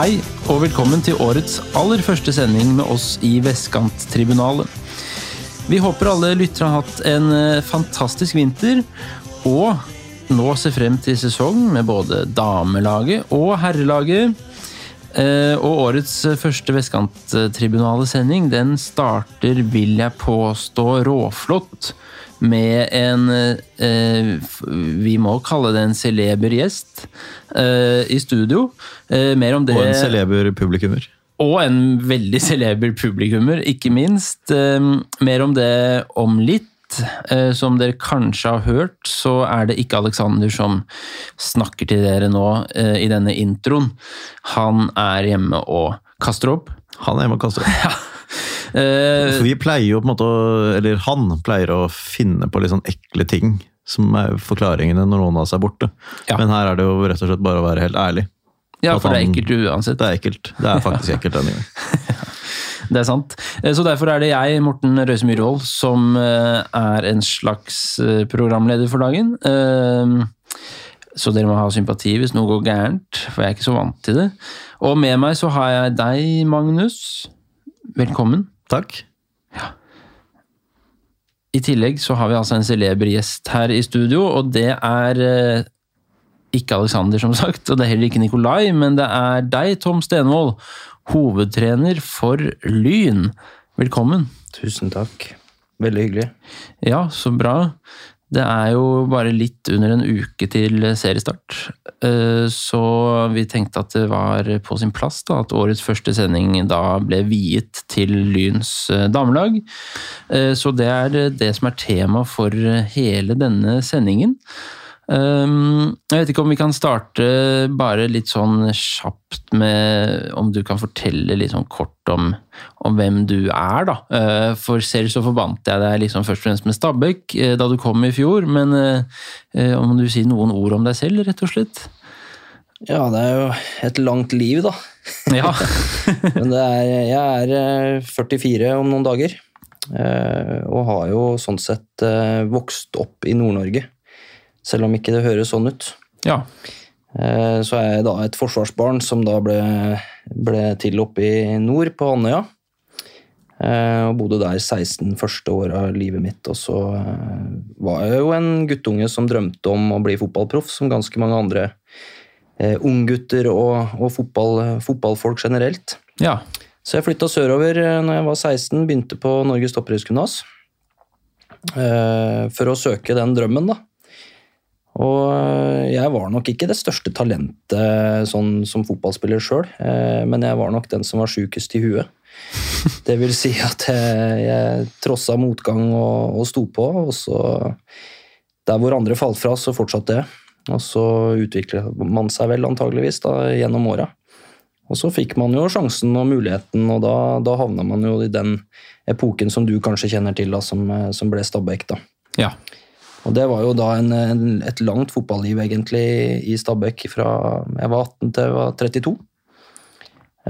Hei, og velkommen til årets aller første sending med oss i Vestkanttribunalet. Vi håper alle lyttere har hatt en eh, fantastisk vinter, og nå ser frem til sesong med både damelaget og herrelaget. Eh, Og årets første Vestkanttribunale-sending den starter, vil jeg påstå, råflott. Med en eh, Vi må kalle det en celeber gjest eh, i studio. Eh, mer om det Og en celeber publikummer. og en veldig celeber publikummer, ikke minst. Eh, mer om det om litt. Eh, som dere kanskje har hørt, så er det ikke Alexander som snakker til dere nå eh, i denne introen. Han er hjemme og kaster opp. Han er hjemme og kaster opp. Eh, For vi pleier jo på en måte å Eller han pleier å finne på litt sånn ekle ting som er forklaringene når noen av oss er borte. Ja. Men her er det jo rett og slett bare å være helt ærlig. ja, for for det er ekkelt uansett. Det er ekkelt. Det er faktisk ekkelt denne gangen. Det er sant. Eh, Så derfor er det jeg, Morten Røise Myhrvold, som eh, er en slags eh, programleder for dagen. Eh, Så dere må ha sympati hvis noe går gærent, for jeg er ikke så vant til det. Og med meg så har jeg deg, Magnus. Velkommen. Takk. I tillegg så har vi altså en celeber gjest her i studio, og det er eh, ikke Alexander, som sagt, og det er heller ikke Nikolai, men det er deg, Tom Stenvold, hovedtrener for Lyn. Velkommen. Tusen takk. Veldig hyggelig. Ja, så bra. Det er jo bare litt under en uke til seriestart, Eh, så vi tenkte at det var på sin plass da, at årets første sending da ble viet til Lyns eh, damelag. Eh, Så det er det som er tema for hele denne sendingen. Um, Jeg vet ikke om vi kan starte bare litt sånn kjapt med Om du kan fortelle litt sånn kort om, om hvem du er, da. Uh, For selv så forbandt jeg deg liksom først og fremst med Stabæk uh, da du kom i fjor, men uh, om du sier noen ord om deg selv, rett og slett? Ja, det er jo et langt liv, da. Ja. Men det er, jeg er eh, 44 om noen dager. Og har jo sånn sett vokst opp i Nord-Norge. Selv om ikke det høres sånn ut. ja. Eh, Så er jeg da et forsvarsbarn som da ble, ble til oppe i nord, på Andøya. Eh, Og bodde der 16 første år av livet mitt. Og så eh, var jeg jo en guttunge som drømte om å bli fotballproff, som ganske mange andre unggutter og, og fotball, fotballfolk generelt. ja. Så jeg flytta sørover når jeg var 16, begynte på Norges toppidrettsgymnas. eh, For å søke den drømmen, da. Og eh, jeg var nok ikke det største talentet sånn som fotballspiller sjøl, men jeg var nok den som var sjukest i huet. Det vil si at jeg, jeg trossa motgang og, og sto på, og så Der hvor andre falt fra, så fortsatte jeg. Og så utviklet man seg vel antageligvis da, gjennom åra. Og så fikk man jo sjansen og muligheten, og da, da havna man jo i den epoken som du kanskje kjenner til, da, som, som ble Stabæk. da. ja. Og det var jo da en, en, et langt fotballiv egentlig i Stabæk fra jeg var 18 til jeg var 32.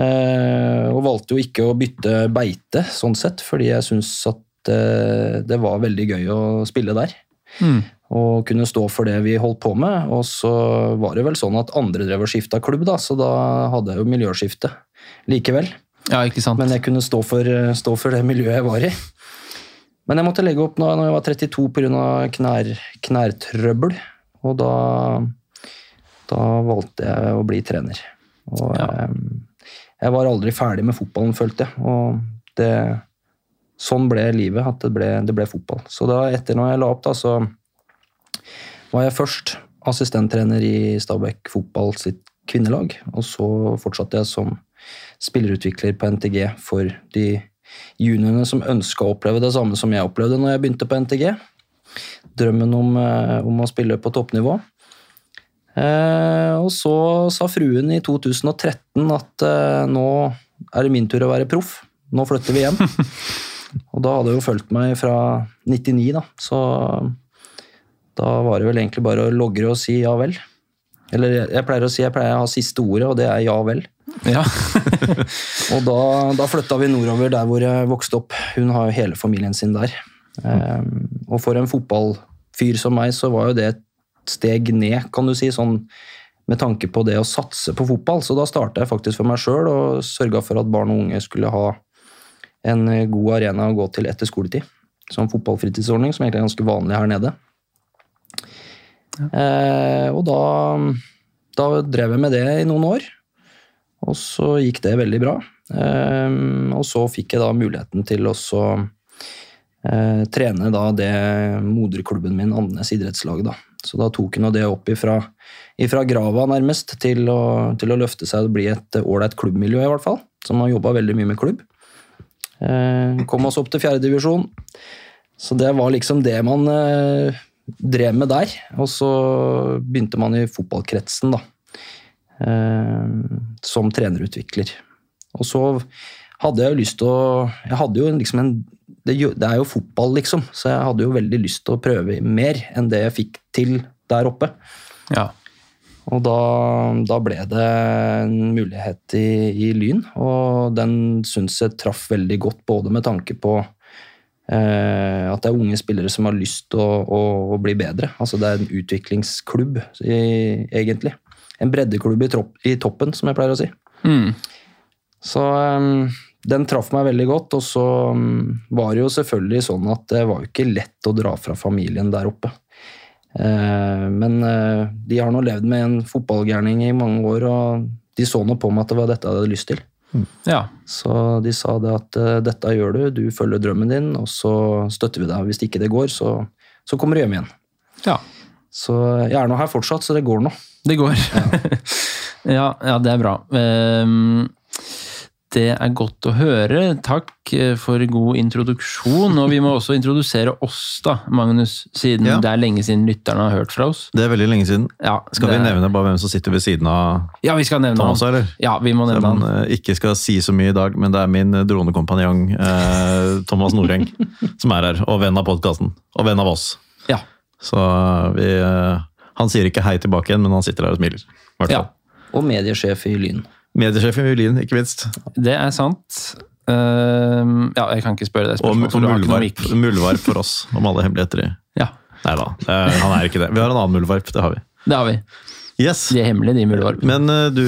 Eh, og valgte jo ikke å bytte beite, sånn sett, fordi jeg syns at eh, det var veldig gøy å spille der. Mm. Og kunne stå for det vi holdt på med. Og så var det vel sånn at andre drev og skifta klubb, da, så da hadde jeg jo miljøskifte likevel. Ja, ikke sant? Men jeg kunne stå for, stå for det miljøet jeg var i. Men jeg måtte legge opp når når jeg var 32 pga. Knær, knærtrøbbel. Og da, da valgte jeg å bli trener. Og Ja. jeg, jeg var aldri ferdig med fotballen, følte jeg. Og det, sånn ble livet, at det ble, det ble fotball. Så da etter når jeg la opp, da, så var jeg først assistenttrener i Stabæk fotball sitt kvinnelag. Og så fortsatte jeg som spillerutvikler på NTG for de juniorene som ønska å oppleve det samme som jeg opplevde når jeg begynte på NTG. Drømmen om, eh, om å spille på toppnivå. Eh, og så sa fruen i 2013 at eh, nå er det min tur å være proff. Nå flytter vi hjem. og da hadde hun fulgt meg fra 99, da. Så da var det vel egentlig bare å logre og si ja vel. Eller jeg, jeg pleier å si jeg pleier å ha siste ordet, og det er ja vel. Ja. Og da, da flytta vi nordover der hvor jeg vokste opp. Hun har jo hele familien sin der. Um, og for en fotballfyr som meg, så var jo det et steg ned, kan du si, sånn med tanke på det å satse på fotball. Så da starta jeg faktisk for meg sjøl og sørga for at barn og unge skulle ha en god arena å gå til etter skoletid. Som fotballfritidsordning, som egentlig er ganske vanlig her nede. Eh, og da, da drev jeg med det i noen år. Og så gikk det veldig bra. Eh, og så fikk jeg da muligheten til å eh, trene da det moderklubben min, Andenes idrettslag. da. Så da tok hun det opp ifra, ifra grava, nærmest, til å, til å løfte seg og bli et ålreit klubbmiljø, i hvert fall. Som har jobba veldig mye med klubb. Eh, kom oss opp til fjerdedivisjon. Så det var liksom det man eh, drev med der. Og så begynte man i fotballkretsen, da. Eh, som trenerutvikler. Og så hadde jeg jo lyst til å Jeg hadde jo liksom en det, er jo fotball, liksom, så jeg hadde jo veldig lyst til å prøve mer enn det jeg fikk til der oppe. Ja. Og da, da ble det en mulighet i, i Lyn, og den syns jeg traff veldig godt, både med tanke på eh, at det er unge spillere som har lyst til å, å, å bli bedre. Altså det er en utviklingsklubb, i, egentlig. En breddeklubb i, tropp, i toppen, som jeg pleier å si. Mm. Så um, den traff meg veldig godt, og så um, var det jo selvfølgelig sånn at det var jo ikke lett å dra fra familien der oppe. Uh, men uh, de har nå levd med en fotballgærning i mange år, og de så nå på meg at det var dette jeg hadde lyst til. ja. Så de sa det at uh, dette gjør du, du følger drømmen din, og så støtter vi deg. Hvis ikke det går, så, så kommer du hjem igjen. Ja. Så jeg er nå her fortsatt, så det går nå. Det går. Ja, ja, det er bra. Ehm, Det er godt å høre. Takk eh, for god introduksjon. Og vi må også introdusere oss, da, Magnus, siden Ja. det er lenge siden lytterne har hørt fra oss. Det er veldig lenge siden. Ja, Skal det vi er- nevne bare hvem som sitter ved siden av Ja, vi skal nevne Thomas, han. eller? Ja, vi må nevne han. eh, ikke skal si så mye i dag, men det er min dronekompanjong eh, Thomas Noreng som er her, og venn av podkasten. Og venn av oss. Ja. Så eh, vi eh, Han sier ikke hei tilbake igjen, men han sitter der og smiler. i ja. Og mediesjef i Lyn. Mediesjef i Lyn, ikke minst. det er sant. Uh, ja, jeg kan ikke spørre deg spørsmål, og muldvarp, muldvarp for oss, om alle hemmeligheter i Ja, Nei da, eh, han er ikke det. Vi har en annen muldvarp, det har vi. det har vi. Yes. De er hemmelige, de muldvarpene. Men uh, du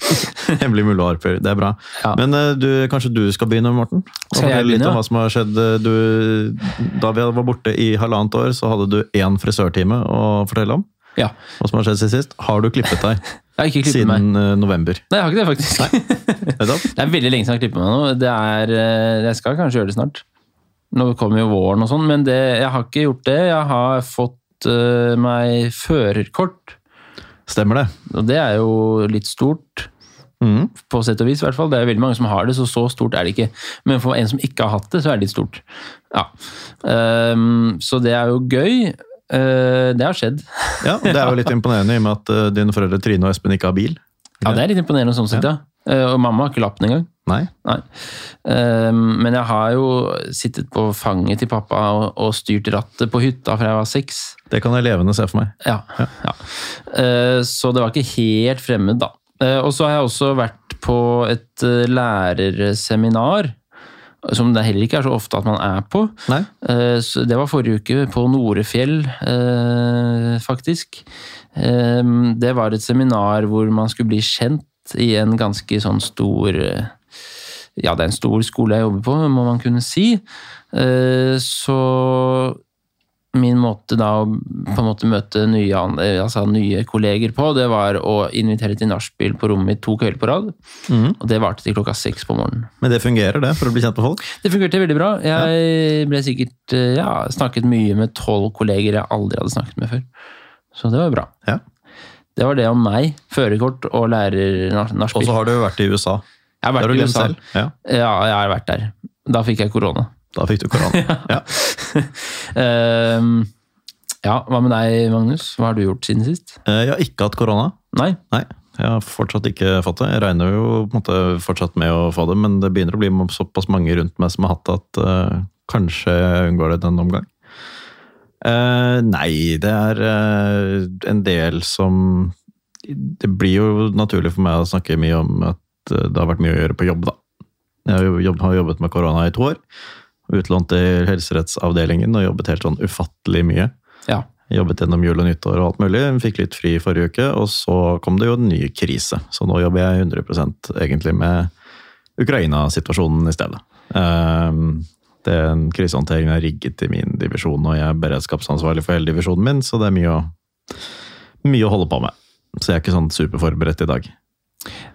Hemmelig muldvarper, det er bra. Ja. Men uh, du, kanskje du skal begynne, Morten? Skal jeg begynne? litt om hva som har skjedd. Du, da vi var borte i halvannet år, så hadde du én frisørtime å fortelle om. Ja. Hva som har skjedd siden sist. Har du klippet deg Jeg har ikke klippet meg. siden eh, november? Nei, jeg har ikke det, faktisk. Det er veldig lenge siden jeg har klippet meg nå. Det er, eh, jeg skal kanskje gjøre det snart. Nå kommer jo våren og sånn, men det, jeg har ikke gjort det. Jeg har fått uh, meg førerkort, Stemmer det. og det er jo litt stort. Mm. På sett og vis, i hvert fall. Det er veldig mange som har det, så så stort er det ikke. Men for en som ikke har hatt det, så er det litt stort. Ja. Um, så det er jo gøy. Eh, det har skjedd. Ja, Det er jo litt imponerende i og med at eh, dine foreldre Trine og Espen ikke har bil. Ja, det er litt imponerende sånn sett, ja. Eh, og mamma har ikke lappen engang. Nei? Nei. Men jeg har jo sittet på fanget til pappa og, styrt rattet på hytta fra jeg var seks. Det kan jeg levende se for meg. Ja. ja. Eh, så det var ikke helt fremmed, da. Og så har jeg også vært på et lærerseminar. Som det heller ikke er så ofte at man er på. Eh, så det var forrige uke, på Norefjell, eh, faktisk. Eh, Det var et seminar hvor man skulle bli kjent i en ganske sånn stor Ja, det er en stor skole jeg jobber på, må man kunne si. Så min måte da å på en måte møte nye, eh, altså nye kolleger på, det var å invitere til nachspiel på rommet mitt to kvelder på rad. Mm. Og det varte til klokka seks på morgenen. Men det fungerer, det, for å bli kjent med folk? Det fungerte veldig bra. Jeg ble sikkert eh, ja, snakket mye med tolv kolleger jeg aldri hadde snakket med før. Så det var bra. Ja. Det var det om meg. Førerkort og Og lærer-nachspiel. så har du vært i USA. Jeg har vært i USA. Ja, Ja, jeg har vært der. Da fikk jeg korona. Da fikk du korona. Ja. Ehm, ja, hva med deg, Magnus? Hva har du gjort siden sist? Eh, Jeg har ikke hatt korona. Nei? Nei, jeg har fortsatt ikke fått det. Jeg regner jo måte fortsatt med å få det, men det begynner å bli såpass mange rundt meg som har hatt det, at uh, kanskje jeg unngår det den omgang. Uh, nei, det er uh, en del som Det blir jo naturlig for meg å snakke mye om at det har vært mye å gjøre på jobb, da. Jeg har jobbet med korona i to år. Utlånt til helserettsavdelingen og jobbet helt sånn ufattelig mye. Ja. Jobbet gjennom jul og nyttår og alt mulig. Fikk litt fri forrige uke, og så kom det jo en ny krise. Så nå jobber jeg 100% egentlig med Ukraina-situasjonen i stedet. Um, den krisehåndteringen er rigget til min divisjon, og jeg er beredskapsansvarlig for hele divisjonen min, så det er mye å, mye å holde på med. Så jeg er ikke sånn superforberedt i dag.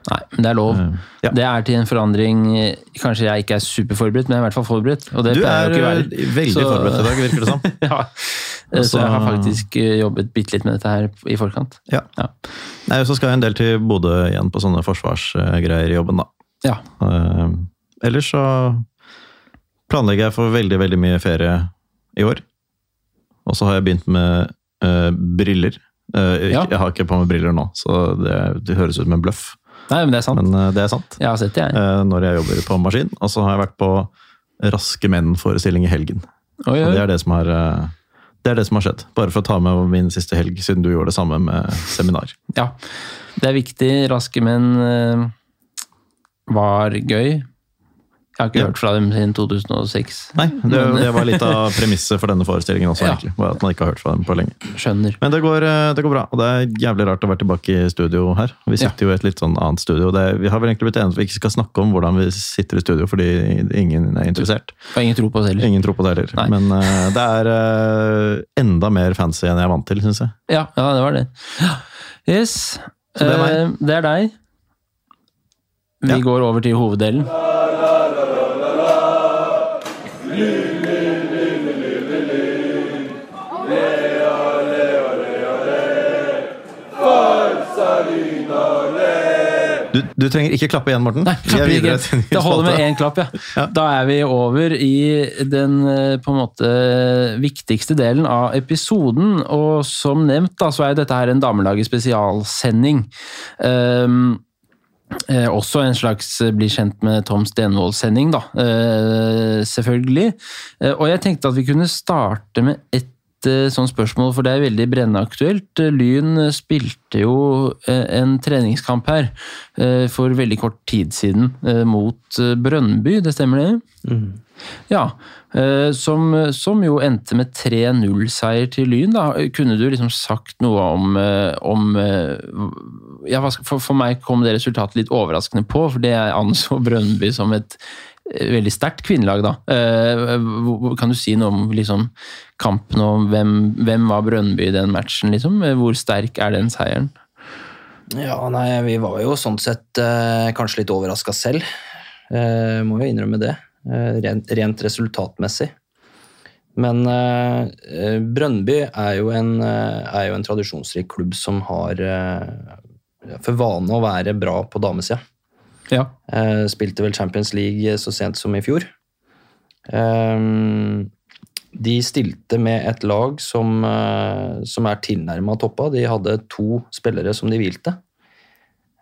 Nei, men det er lov. Uh, ja. Det er til en forandring Kanskje jeg ikke er superforberedt, men jeg er i hvert fall forberedt. Og det Du er ikke veldig Så- forberedt i dag, virker det som. ja. Så jeg har faktisk eh, jobbet bitte litt med dette her i forkant. Ja. Ja. Nei, så skal jeg en del til Bodø igjen på sånne forsvarsgreier i jobben, da. Ja. Uh, ellers så planlegger jeg for veldig, veldig mye ferie i år. Og så har jeg begynt med uh, briller. Eh, Ja. Jeg har ikke på meg briller nå, så det, det høres ut som en bløff. Nei, men det er sant. Men eh, det er sant. Jeg har sett det, jeg. Eh, når jeg jobber på maskin. Og så har jeg vært på Raske menn-forestilling i helgen. Oi, oi. det er det som har det er det som har skjedd. Bare for å ta med min siste helg, siden du gjorde det samme med seminar. Ja. Det er viktig. Raske menn var gøy. Jeg har ikke Ja. hørt fra dem siden 2006. Nei, det, det var litt av premisset for denne forestillingen også, Ja. egentlig. Var at man ikke har hørt fra dem på lenge. Skjønner. Men det går, eh, det går bra, og det er jævlig rart å være tilbake i studio her. Vi sitter jo i et litt sånn annet studio. Det, vi har vel egentlig blitt enige om at vi ikke skal snakke om hvordan vi sitter i studio, fordi ingen er interessert. Og ingen tror på det heller. Ingen tror på det heller. Nei. Men uh, det er uh, enda mer fancy enn jeg er vant til, syns jeg. Ja, ja, det var det. Yes. Så det er meg. Uh, det er deg. Vi Ja. går over til hoveddelen. Du, du trenger ikke klappe igjen, Morten. Nei, Vi er klapper videre ikke. til ny Det holder med én klapp, ja. Ja. Da er vi over i den eh, på en måte viktigste delen av episoden. Og som nevnt, da, så er dette her en Damelaget spesialsending. Um, Eh, også en slags eh, bli kjent med Tom Stenvold-sending, da. Eh, selvfølgelig. Eh, og jeg tenkte at vi kunne starte med ett eh, sånt spørsmål, for det er veldig brennende aktuelt. Eh, Lyn eh, spilte jo en treningskamp her for veldig kort tid siden mot Brønnby, det stemmer det? Mm. Ja, som, som jo endte med 3-0-seier til Lyn. Da. Kunne du liksom sagt noe om, om ja, for, for meg kom det resultatet litt overraskende på, for det jeg anså Brønnby som et veldig sterkt kvinnelag. da. Eh, Kan du si noe om liksom, kampen og hvem, hvem var Brønnby i den matchen? liksom? Eh, Hvor sterk er den seieren? Ja, nei, vi var jo sånn sett eh, kanskje litt overraska selv. Må jo innrømme det. Rent, rent resultatmessig. Men Brønnby er jo, en, er jo en tradisjonsrik klubb som har for vane å være bra på damesida. Ja. Eh, spilte vel Champions League så sent som i fjor. Eh, de stilte med et lag som, eh, som er tilnærma toppa. De hadde to spillere som de hvilte.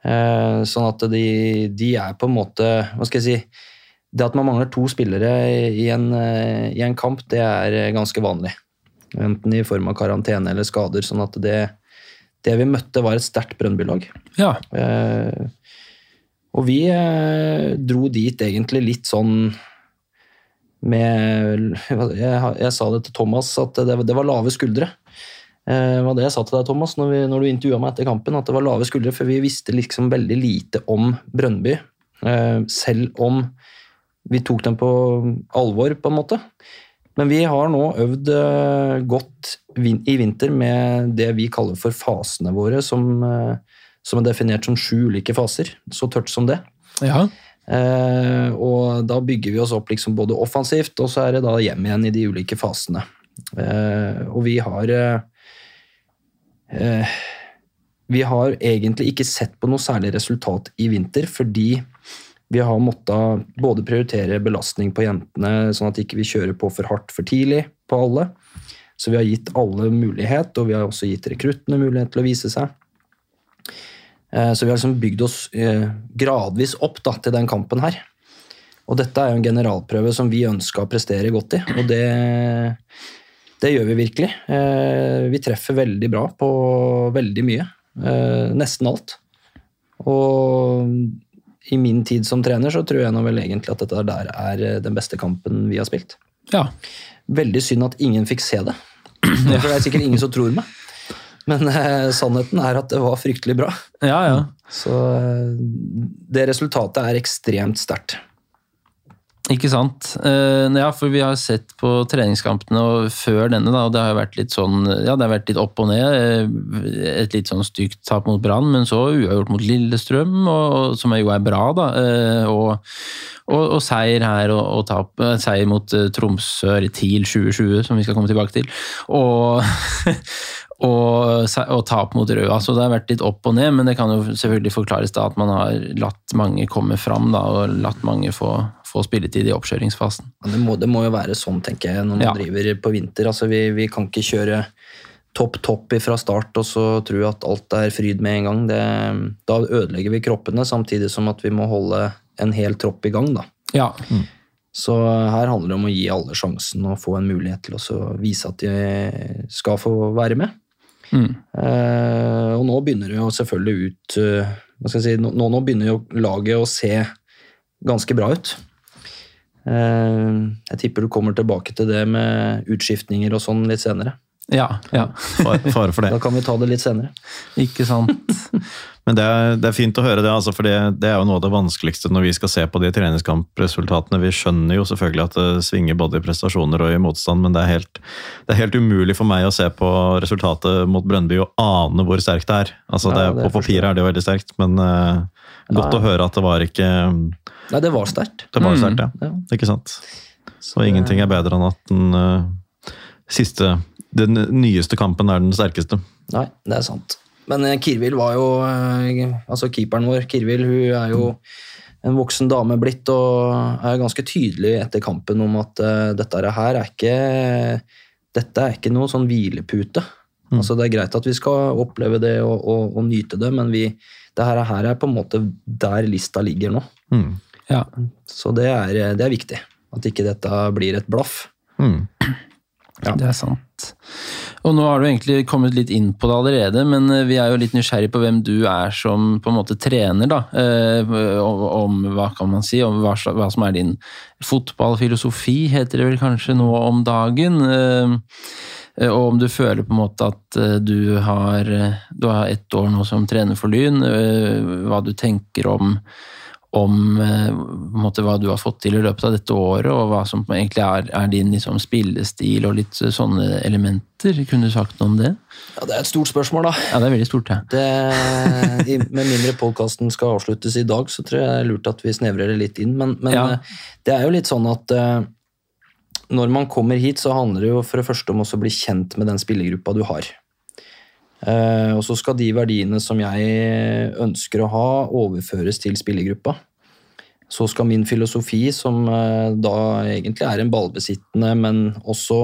Eh, sånn at de, de er på en måte Hva skal jeg si Det at man mangler to spillere i en, i en kamp, det er ganske vanlig. Enten i form av karantene eller skader. Sånn at det, det vi møtte, var et sterkt Brønnby-lag. ja. Eh, og vi eh, dro dit egentlig litt sånn med Jeg, jeg sa det til Thomas, at det, det var lave skuldre. Eh, Det var det jeg sa til deg, Thomas, når, vi, når du intervjua meg etter kampen. At det var lave skuldre, for vi visste liksom veldig lite om Brønnby. eh, Selv om vi tok dem på alvor, på en måte. Men vi har nå øvd godt i vinter med det vi kaller for fasene våre, som, som er definert som sju ulike faser. Så tørt som det. ja. Eh, og da bygger vi oss opp liksom både offensivt, og så er det da hjem igjen i de ulike fasene. Eh, og vi har eh, eh, Vi har egentlig ikke sett på noe særlig resultat i vinter, fordi vi har måttet både prioritere belastning på jentene, sånn at ikke vi kjører på for hardt for tidlig på alle. Så vi har gitt alle mulighet, og vi har også gitt rekruttene mulighet til å vise seg. Eh, Så vi har liksom bygd oss eh, gradvis opp da, til den kampen her. Og dette er jo en generalprøve som vi ønska å prestere godt i, og det, det gjør vi virkelig. Eh, Vi treffer veldig bra på veldig mye. Nesten alt. Og i min tid som trener så tror jeg nå vel egentlig at dette der er den beste kampen vi har spilt. ja. Veldig synd at ingen fikk se det. For det er sikkert ingen som tror meg. Men eh, sannheten er at det var fryktelig bra. Ja, ja. Så eh, det resultatet er ekstremt sterkt. Ikke sant. Eh, ja, for vi har sett på treningskampene og før denne, da, og det har vært litt sånn Ja, det har vært litt opp og ned. eh, Et litt sånn stygt tap mot Brann, men så uavgjort mot Lillestrøm, og, som jo er bra, da. eh, Og, og, og seier her, og, og tap, seier mot Tromsø, eller TIL 2020, som vi skal komme tilbake til. Og og, og tap mot Røa. Så det har vært litt opp og ned, men det kan jo selvfølgelig forklares da at man har latt mange komme fram da, og latt mange få, få spilletid i oppkjøringsfasen. Men Det må, det må jo være sånn, tenker jeg, når man Ja. driver på vinter. Altså, vi, vi kan ikke kjøre topp topp fra start og så tro at alt er fryd med en gang. Det, da ødelegger vi kroppene, samtidig som at vi må holde en hel tropp i gang. da. Ja, Så her handler det om å gi alle sjansen og få en mulighet til å vise at de skal få være med. Mm. Eh, og nå begynner det jo selvfølgelig ut hva skal jeg si, nå, nå begynner jo laget å se ganske bra ut. Eh, jeg tipper du kommer tilbake til det med utskiftninger og sånn litt senere. ja, ja. Fare for det. Da kan vi ta det litt senere. ikke sant. Men det er, det er fint å høre det, altså, for det, det er jo noe av det vanskeligste når vi skal se på de treningskampresultatene. Vi skjønner jo selvfølgelig at det svinger både i prestasjoner og i motstand, men det er, helt, det er helt umulig for meg å se på resultatet mot Brøndby og ane hvor sterkt det er. Altså, Ja, det på papiret er det jo veldig sterkt, men uh, godt Nei. å høre at det var ikke Nei, det var sterkt. Det var Mm. sterkt, ja. Ja. Ikke sant? Så Og ingenting er bedre enn at den uh, siste Den nyeste kampen er den sterkeste. Nei, det er sant. Men eh, Kirvil var jo eh, Altså keeperen vår, Kirvil, hun er jo en voksen dame blitt og er ganske tydelig etter kampen om at eh, dette her er ikke Dette er ikke noe sånn hvilepute. Altså Det er greit at vi skal oppleve det og, og, og nyte det, men vi, det her, her er på en måte der lista ligger nå. Mm. Ja. Så det er, det er viktig. At ikke dette blir et blaff. Mm. Det er sant. Og nå har du egentlig kommet litt inn på det allerede, men eh, vi er jo litt nysgjerrig på hvem du er som på en måte trener, da. Eh, om, om hva kan man si, om hva, hva som er din fotballfilosofi, heter det vel kanskje nå om dagen. Eh, og om du føler på en måte at du har, du har ett år nå som trener for Lyn, hva du tenker om om eh, måte, hva du har fått til i løpet av dette året, og hva som egentlig er, er din liksom, spillestil og litt sånne elementer. Kunne du sagt noe om det? Ja, Det er et stort spørsmål, da. Ja, det er veldig stort, ja. Det, i- med mindre podkasten skal avsluttes i dag, så tror jeg det er lurt at vi snevrer det litt inn. Men, men Ja. eh, det er jo litt sånn at eh, når man kommer hit, så handler det jo for det første om å bli kjent med den spillergruppa du har. Eh, og så skal de verdiene som jeg ønsker å ha, overføres til spillergruppa. Så skal min filosofi, som eh, da egentlig er en ballbesittende, men også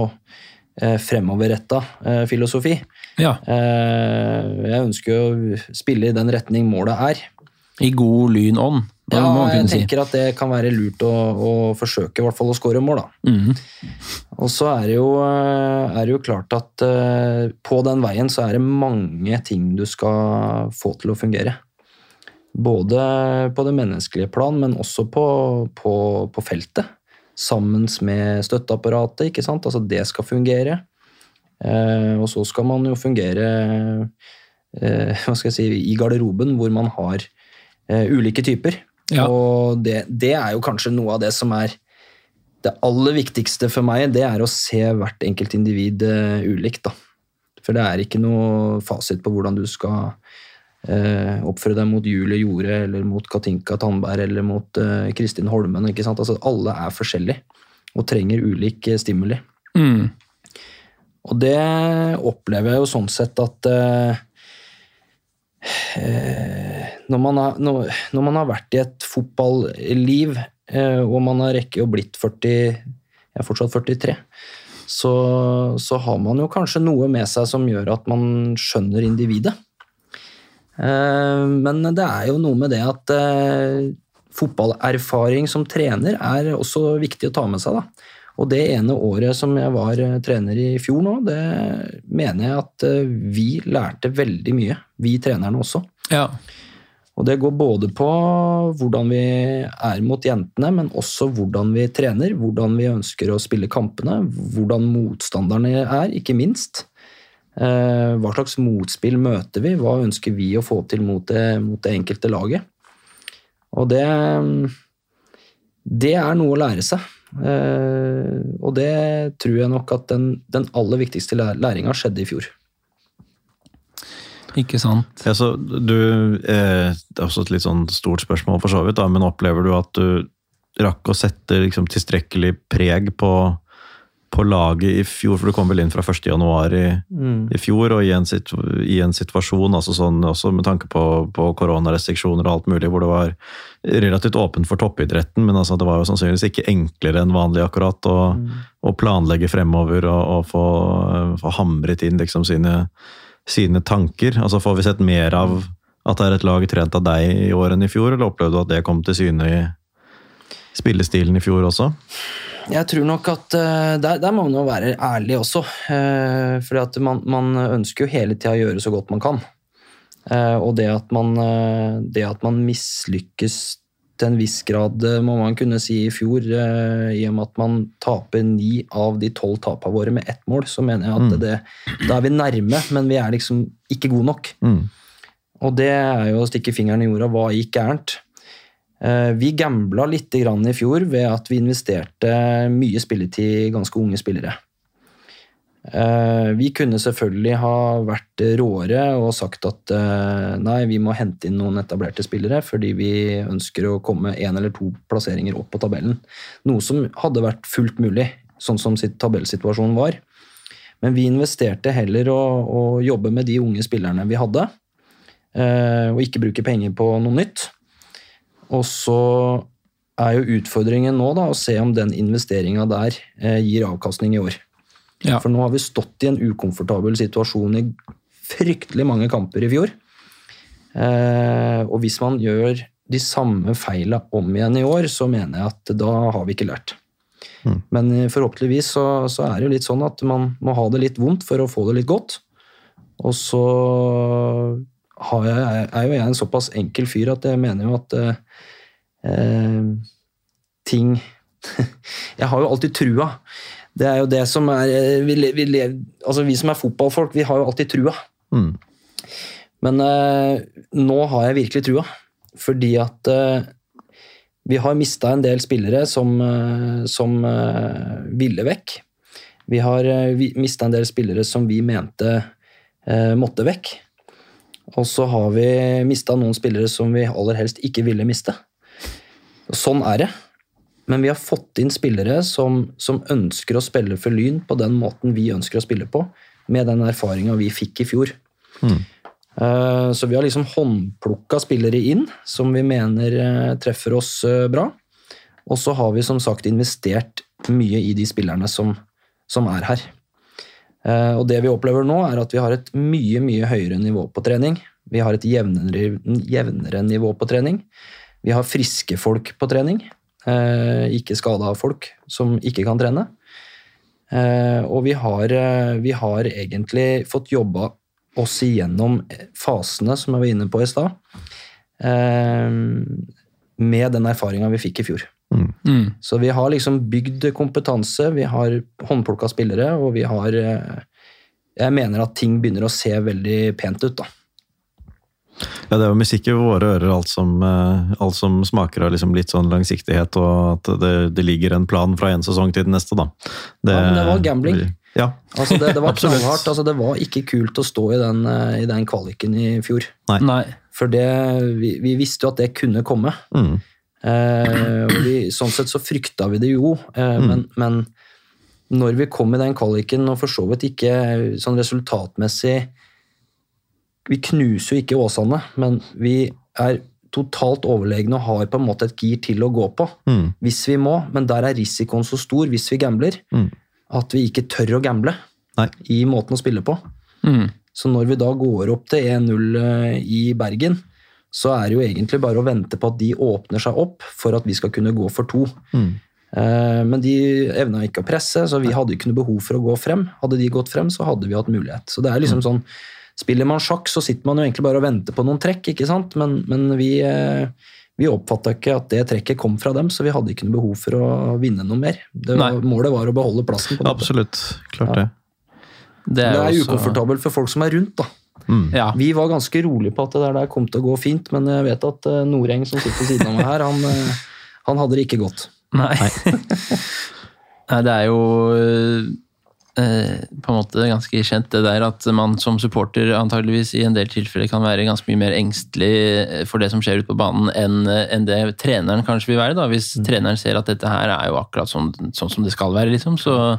eh, fremoverretta filosofi, ja. Jeg ønsker å spille i den retning målet er. I god lynånd, Ja, jeg tenker si. at det kan være lurt å, å forsøke i hvert fall å skåre mål. da. Mm. Og så er det jo, eh, er det jo klart at eh, på den veien så er det mange ting du skal få til å fungere. Både på det menneskelige plan, men også på, på, på feltet. Sammen med støtteapparatet, ikke sant. Altså det skal fungere. Eh, og så skal man jo fungere hva skal jeg si, i garderoben, hvor man har ulike typer. Ja. Og det, det er jo kanskje noe av det som er det aller viktigste for meg, det er å se hvert enkelt individ eh, ulikt. da. For det er ikke noe fasit på hvordan du skal eh, oppføre deg mot Julie Jorde eller mot Katinka Tandberg eller mot eh, Kristin Holmen. ikke sant? Altså, alle er forskjellige og trenger ulik eh, stimuli. Mm. Og det opplever jeg jo sånn sett at eh, eh, når, man har, når, når man har vært i et fotballiv, eh, og man har rekket og blitt 40 Jeg er fortsatt 43. Så, så har man jo kanskje noe med seg som gjør at man skjønner individet. Eh, men det er jo noe med det at eh, fotballerfaring som trener er også viktig å ta med seg. da. Og det ene året som jeg var eh, trener i fjor nå, det mener jeg at eh, vi lærte veldig mye. Vi trenerne også. Ja. Og det går både på hvordan vi er mot jentene, men også hvordan vi trener, hvordan vi ønsker å spille kampene, hvordan motstanderne er, ikke minst. Eh, hva slags motspill møter vi? Hva ønsker vi å få til mot det, mot det enkelte laget? Og det, det er noe å lære seg. Eh, og det tror jeg nok at den, den aller viktigste læringa skjedde i fjor. Ikke sant. Ja, så du, eh, det er også et litt sånn stort spørsmål, for så vidt, da, men opplever du at du rakk å sette liksom, tilstrekkelig preg på, på, laget i fjor? For du kom vel inn fra 1. januar i, mm. i fjor, og i en, i en, situasjon altså sånn, også med tanke på, på koronarestriksjoner og alt mulig, hvor det var relativt åpent for toppidretten, men altså, det var jo sannsynligvis ikke enklere enn vanlig akkurat å, mm. å planlegge fremover og, og få, få hamret inn liksom sine sine tanker? Altså Får vi sett mer av at det er et lag trent av deg i år enn i fjor, eller opplevde du at det kom til syne i spillestilen i fjor også? Jeg tror nok at uh, der, der, må man jo være ærlig også. Uh, for man, man, ønsker jo hele tida å gjøre så godt man kan. Uh, og det at man, det at man mislykkes til en viss grad, eh, må man kunne si, i fjor. Eh, I og med at man taper ni av de tolv tapene våre med ett mål, så mener jeg at mm. det, da er vi nærme, men vi er liksom ikke gode nok. Mm. Og det er jo å stikke fingeren i jorda. Hva gikk gærent? Eh, vi gambla litt i fjor ved at vi investerte mye spilletid i ganske unge spillere. Eh, vi kunne selvfølgelig ha vært råere og sagt at eh, nei, vi må hente inn noen etablerte spillere fordi vi ønsker å komme én eller to plasseringer opp på tabellen. Noe som hadde vært fullt mulig, sånn som tabellsituasjonen var. Men vi investerte heller å, å jobbe med de unge spillerne vi hadde, eh, og ikke bruke penger på noe nytt. Og så er jo utfordringen nå da, å se om den investeringa der gir avkastning i år. Ja. For nå har vi stått i en ukomfortabel situasjon i fryktelig mange kamper i fjor. Eh, og hvis man gjør de samme feila om igjen i år, så mener jeg at da har vi ikke lært. Mm. Men forhåpentligvis så, så, er det jo litt sånn at man må ha det litt vondt for å få det litt godt. Og så jeg, er jo jeg en såpass enkel fyr at jeg mener jo at eh, ting Jeg har jo alltid trua. Det er jo det som er Vi, Vi, lever, altså vi som er fotballfolk, vi har jo alltid trua. Mm. Men eh, nå har jeg virkelig trua, fordi at eh, vi har mista en del spillere som, som eh, ville vekk. Vi har uh, mista en del spillere som vi mente måtte vekk. Og så har vi mista noen spillere som vi aller helst ikke ville miste. Sånn er det. Men vi har fått inn spillere som, som, ønsker å spille for Lyn på den måten vi ønsker å spille på, med den erfaringa vi fikk i fjor. Mm. Uh, så vi har liksom håndplukka spillere inn som vi mener uh, treffer oss uh, bra. Og så har vi som sagt investert mye i de spillerne som, som er her. Og det vi opplever nå, er at vi har et mye, mye høyere nivå på trening. Vi har et jevnere, jevnere nivå på trening. Vi har friske folk på trening. Eh, ikke skada folk som ikke kan trene. Eh, og vi har, eh, vi har egentlig fått jobba oss igjennom fasene som jeg var inne på i stad, med den erfaringa vi fikk i fjor. Mm. Mm. Så vi har liksom bygd kompetanse, vi har håndplukka spillere, og vi har Jeg mener at ting begynner å se veldig pent ut, da. Ja, Det er jo musikk i våre ører, alt som, eh, alt som smaker av liksom litt sånn langsiktighet, og at det, det, ligger en plan fra en sesong til den neste, da. Det, ja, men det var gambling. Ja. Altså det, det, var knallhardt. Altså det var ikke kult å stå i den, eh, i den kvaliken i fjor. Nei. Nei. For det, vi, vi, visste jo at det kunne komme. Mm. Eh, vi, sånn sett så frykta vi det jo, eh, mm. men, men, når vi kom i den kvaliken, og for så vidt ikke sånn resultatmessig vi knuser jo ikke Åsane, men vi er totalt overlegne og har på en måte et gir til å gå på mm. hvis vi må. Men der er risikoen så stor hvis vi gambler, mm. at vi ikke tør å gamble Nei. i måten å spille på. Mm. Så når vi da går opp til 1-0 eh, i Bergen, så er det jo egentlig bare å vente på at de åpner seg opp for at vi skal kunne gå for to. Mm. Eh, men de evna ikke å presse, så vi hadde ikke noe behov for å gå frem. Hadde de gått frem, så hadde vi hatt mulighet. Så det er liksom mm. sånn Spiller man sjakk, så sitter man jo egentlig bare og venter på noen trekk, ikke sant? Men, men vi, eh, vi oppfatta ikke at det trekket kom fra dem, så vi hadde ikke noe behov for å vinne noe mer. Det var, målet var å beholde plassen. på. Absolutt. Klart Ja. det. Det Det er også- ukomfortabelt for folk som er rundt, da. Mm. Ja. Vi var ganske rolige på at det der, der kom til å gå fint, men jeg vet at eh, Noreng, som sitter ved siden av meg her, han, eh, han hadde det ikke godt. Nei. Nei, det er jo eh, på en måte ganske kjent det der at man som supporter antageligvis i en del tilfeller kan være ganske mye mer engstelig for det som skjer ute på banen enn en det treneren kanskje vil være. da, Hvis treneren ser at dette her er jo akkurat sånn, sånn som det skal være. liksom, så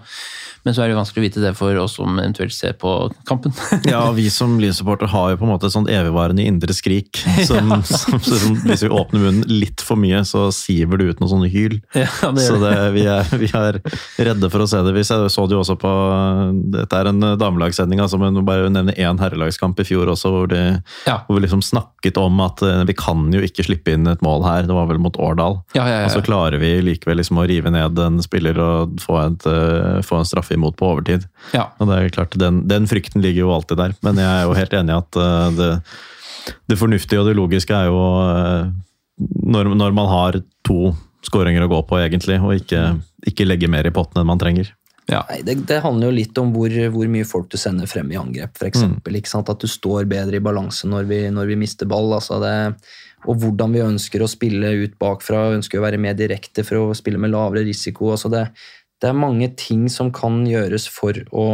men så er det vanskelig å vite det for oss som eventuelt ser på kampen. Ja, vi som Lyn-supporter har jo på en måte et sånt evigvarende indre skrik. Som, som, som, hvis vi åpner munnen litt for mye, så siver det ut noen sånne hyl. ja, det Så det. vi, er, vi er redde for å se det. Vi så det jo også på Dette er en damelagssending, altså, men bare nevne én herrelagskamp i fjor også, hvor, de, Ja. hvor vi liksom snakket om at eh, vi kan jo ikke slippe inn et mål her. Det var vel mot Årdal. Ja, ja, Og så klarer vi likevel liksom å rive ned en spiller og få, et, eh, få en straffe imot på overtid. ja. Og det er klart, den, den frykten ligger jo alltid der, men jeg er jo helt enig i at eh, det, det fornuftige og det logiske er jo eh, når, når man har to skåringer å gå på, egentlig, og ikke, ikke legge mer i potten enn man trenger. ja. Nei, det, det handler jo litt om hvor, hvor mye folk du sender frem i angrep, f.eks. Mm. At du står bedre i balanse når vi, når vi mister ball. Altså det, og hvordan vi ønsker å spille ut bakfra. Ønsker å være mer direkte for å spille med lavere risiko. Altså det, det er mange ting som kan gjøres for å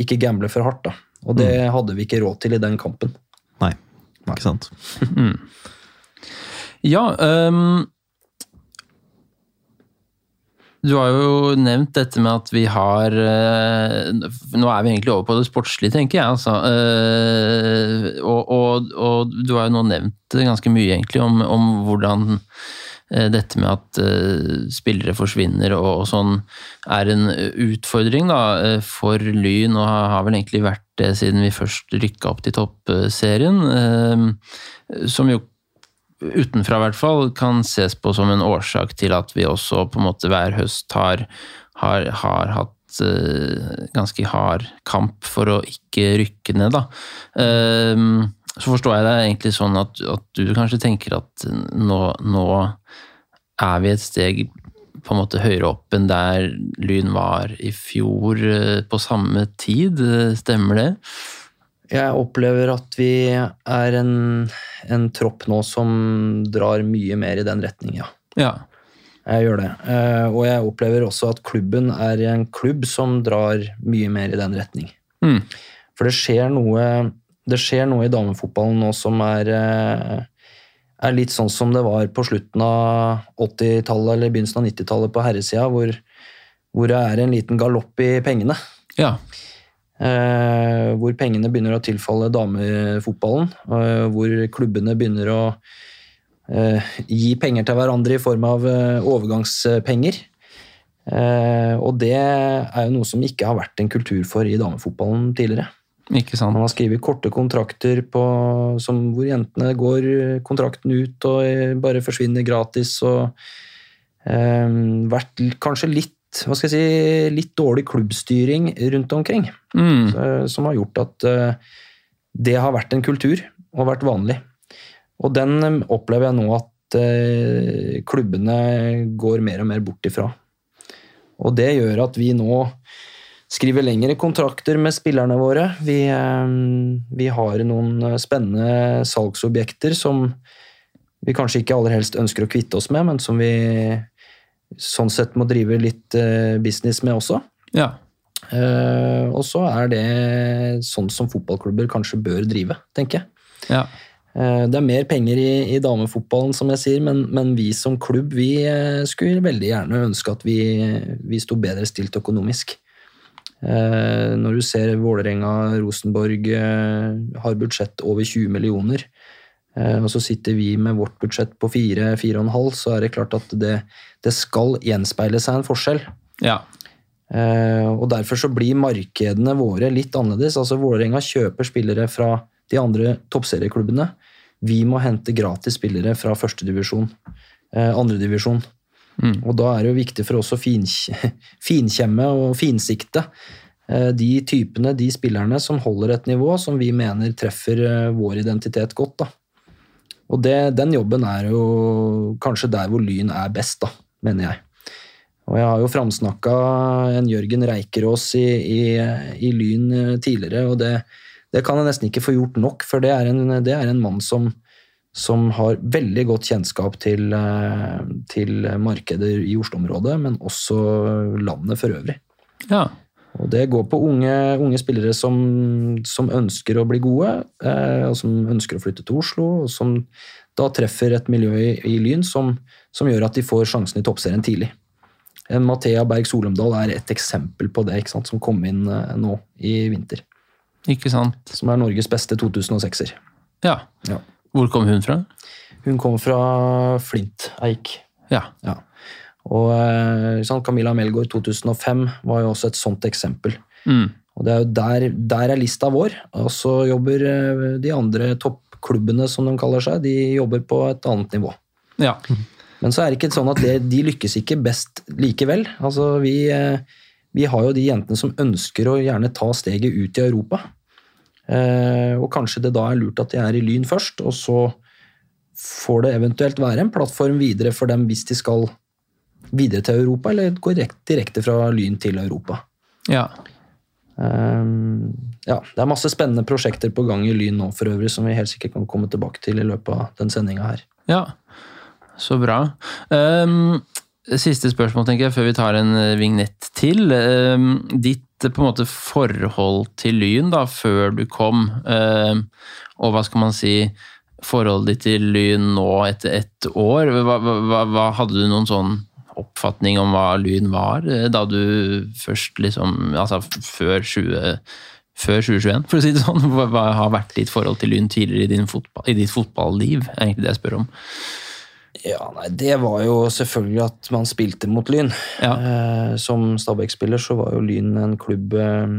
ikke gamble for hardt. Da. Og det hadde vi ikke råd til i den kampen. Nei, ikke sant? Ja, um, du har jo nevnt dette med at vi har uh, Nå er vi egentlig over på det sportslige, tenker jeg. Altså. Uh, og, og, og du har jo nå nevnt ganske mye egentlig om, om hvordan dette med at øh, spillere forsvinner og, sånn er en utfordring da, øh, for Lyn, og har, vel egentlig vært det siden vi først rykka opp til toppserien. som jo utenfra i hvert fall, kan ses på som en årsak til at vi også på en måte hver høst har, har, har hatt eh, ganske hard kamp for å ikke rykke ned, da. Så forstår jeg det egentlig sånn at, at du kanskje tenker at nå, nå er vi et steg på en måte høyere opp enn der Lyn var i fjor eh, på samme tid. Stemmer det? Jeg opplever at vi er en, en tropp nå som drar mye mer i den retning, ja. Ja. Jeg gjør det. Eh, og jeg opplever også at klubben er en klubb som drar mye mer i den retning. Mm. For det skjer noe, det skjer noe i damefotballen nå som er, eh, er litt sånn som det var på slutten av 80-tallet eller begynnelsen av 90-tallet på herresida, hvor, hvor det er en liten galopp i pengene. ja. Eh, hvor pengene begynner å tilfalle damefotballen. Eh, hvor klubbene begynner å eh, gi penger til hverandre i form av eh, overgangspenger. Eh, og det er jo noe som ikke har vært en kultur for i damefotballen tidligere. Ikke sant? Man har skrevet korte kontrakter på, som, hvor jentene går kontrakten ut og eh, bare forsvinner gratis. og eh, vært kanskje litt hva skal jeg si, litt dårlig klubbstyring rundt omkring. Mm. Så, som har gjort at eh, det har vært en kultur og vært vanlig. Og den eh, opplever jeg nå at eh, klubbene går mer og mer bort ifra. Og det gjør at vi nå skriver lengre kontrakter med spillerne våre. Vi, eh, vi har noen eh, spennende salgsobjekter som vi kanskje ikke aller helst ønsker å kvitte oss med, men som vi sånn sett må drive litt eh, business med også. Ja. Eh, og så er det sånn som fotballklubber kanskje bør drive, tenker jeg. Ja. Det er mer penger i, i damefotballen, som jeg sier, men, men vi som klubb vi skulle veldig gjerne ønske at vi, vi sto bedre stilt økonomisk. Eh, når du ser Vålerenga, Rosenborg eh, har budsjett over 20 millioner, eh, og så sitter vi med vårt budsjett på 4-4,5, så er det klart at det, det skal gjenspeile seg en forskjell. ja. Eh, og Derfor så blir markedene våre litt annerledes. Altså Vålerenga kjøper spillere fra de andre toppserieklubbene. Vi må hente gratis spillere fra førstedivisjon, eh, andredivisjon. Mm. Og da er det jo viktig for oss å finkjemme og finsikte eh, de typene, de spillerne som holder et nivå som vi mener treffer eh, vår identitet godt. da. Og det, den jobben er jo kanskje der hvor Lyn er best, da, mener jeg. Og jeg har jo framsnakka en Jørgen Reikerås i, i, i Lyn eh, tidligere, og det, det, kan jeg nesten ikke få gjort nok, for det er en, det er en mann som, som har veldig godt kjennskap til, eh, til markeder i Oslo-området, men også landet for øvrig. Ja. Og det går på unge, unge spillere som, som, ønsker å bli gode, eh, og som ønsker å flytte til Oslo, og som da treffer et miljø i, i Lyn som, som, gjør at de får sjansen i toppserien tidlig. En Mathea Berg Solumdal er et eksempel på det, ikke sant, som kom inn nå i vinter. Ikke sant. Som er Norges beste 2006-er. Ja. ja. Hvor kom hun fra? Hun kom fra Flint Eik. Ja. ja. Og sånn, Camilla Melgaard 2005 var jo også et sånt eksempel. Mm. Og det er jo der, der er lista vår. Og så jobber uh, de andre toppklubbene, som de kaller seg, de jobber på et annet nivå. Ja. Men så er det ikke sånn at det, de lykkes ikke best likevel. Altså, vi, eh, vi, har jo de jentene som ønsker å gjerne ta steget ut i Europa. Eh, og kanskje det da er lurt at de er i Lyn først, og så får det eventuelt være en plattform videre for dem hvis de skal videre til Europa, eller gå direkte fra Lyn til Europa. Ja. Um, ja, Det er masse spennende prosjekter på gang i Lyn nå for øvrig, som vi helt sikkert kan komme tilbake til i løpet av den sendinga her. Ja, så bra. Um, siste spørsmål, tenker jeg, før vi tar en eh, vignett til. Um, ditt på en måte forhold til Lyn da, før du kom, um, og hva skal man si Forholdet ditt til Lyn nå etter ett år. Hva, hva, hva, hadde du noen sånn oppfatning om hva Lyn var eh, da du først liksom Altså før 20 før 2021, for å si det sånn. Hva har vært ditt forhold til Lyn tidligere i, fotball, i ditt fotballiv? er egentlig det jeg spør om. Ja, nei, Det var jo selvfølgelig at man spilte mot Lyn. Ja. Eh, som Stabæk-spiller så var jo Lyn en klubb eh,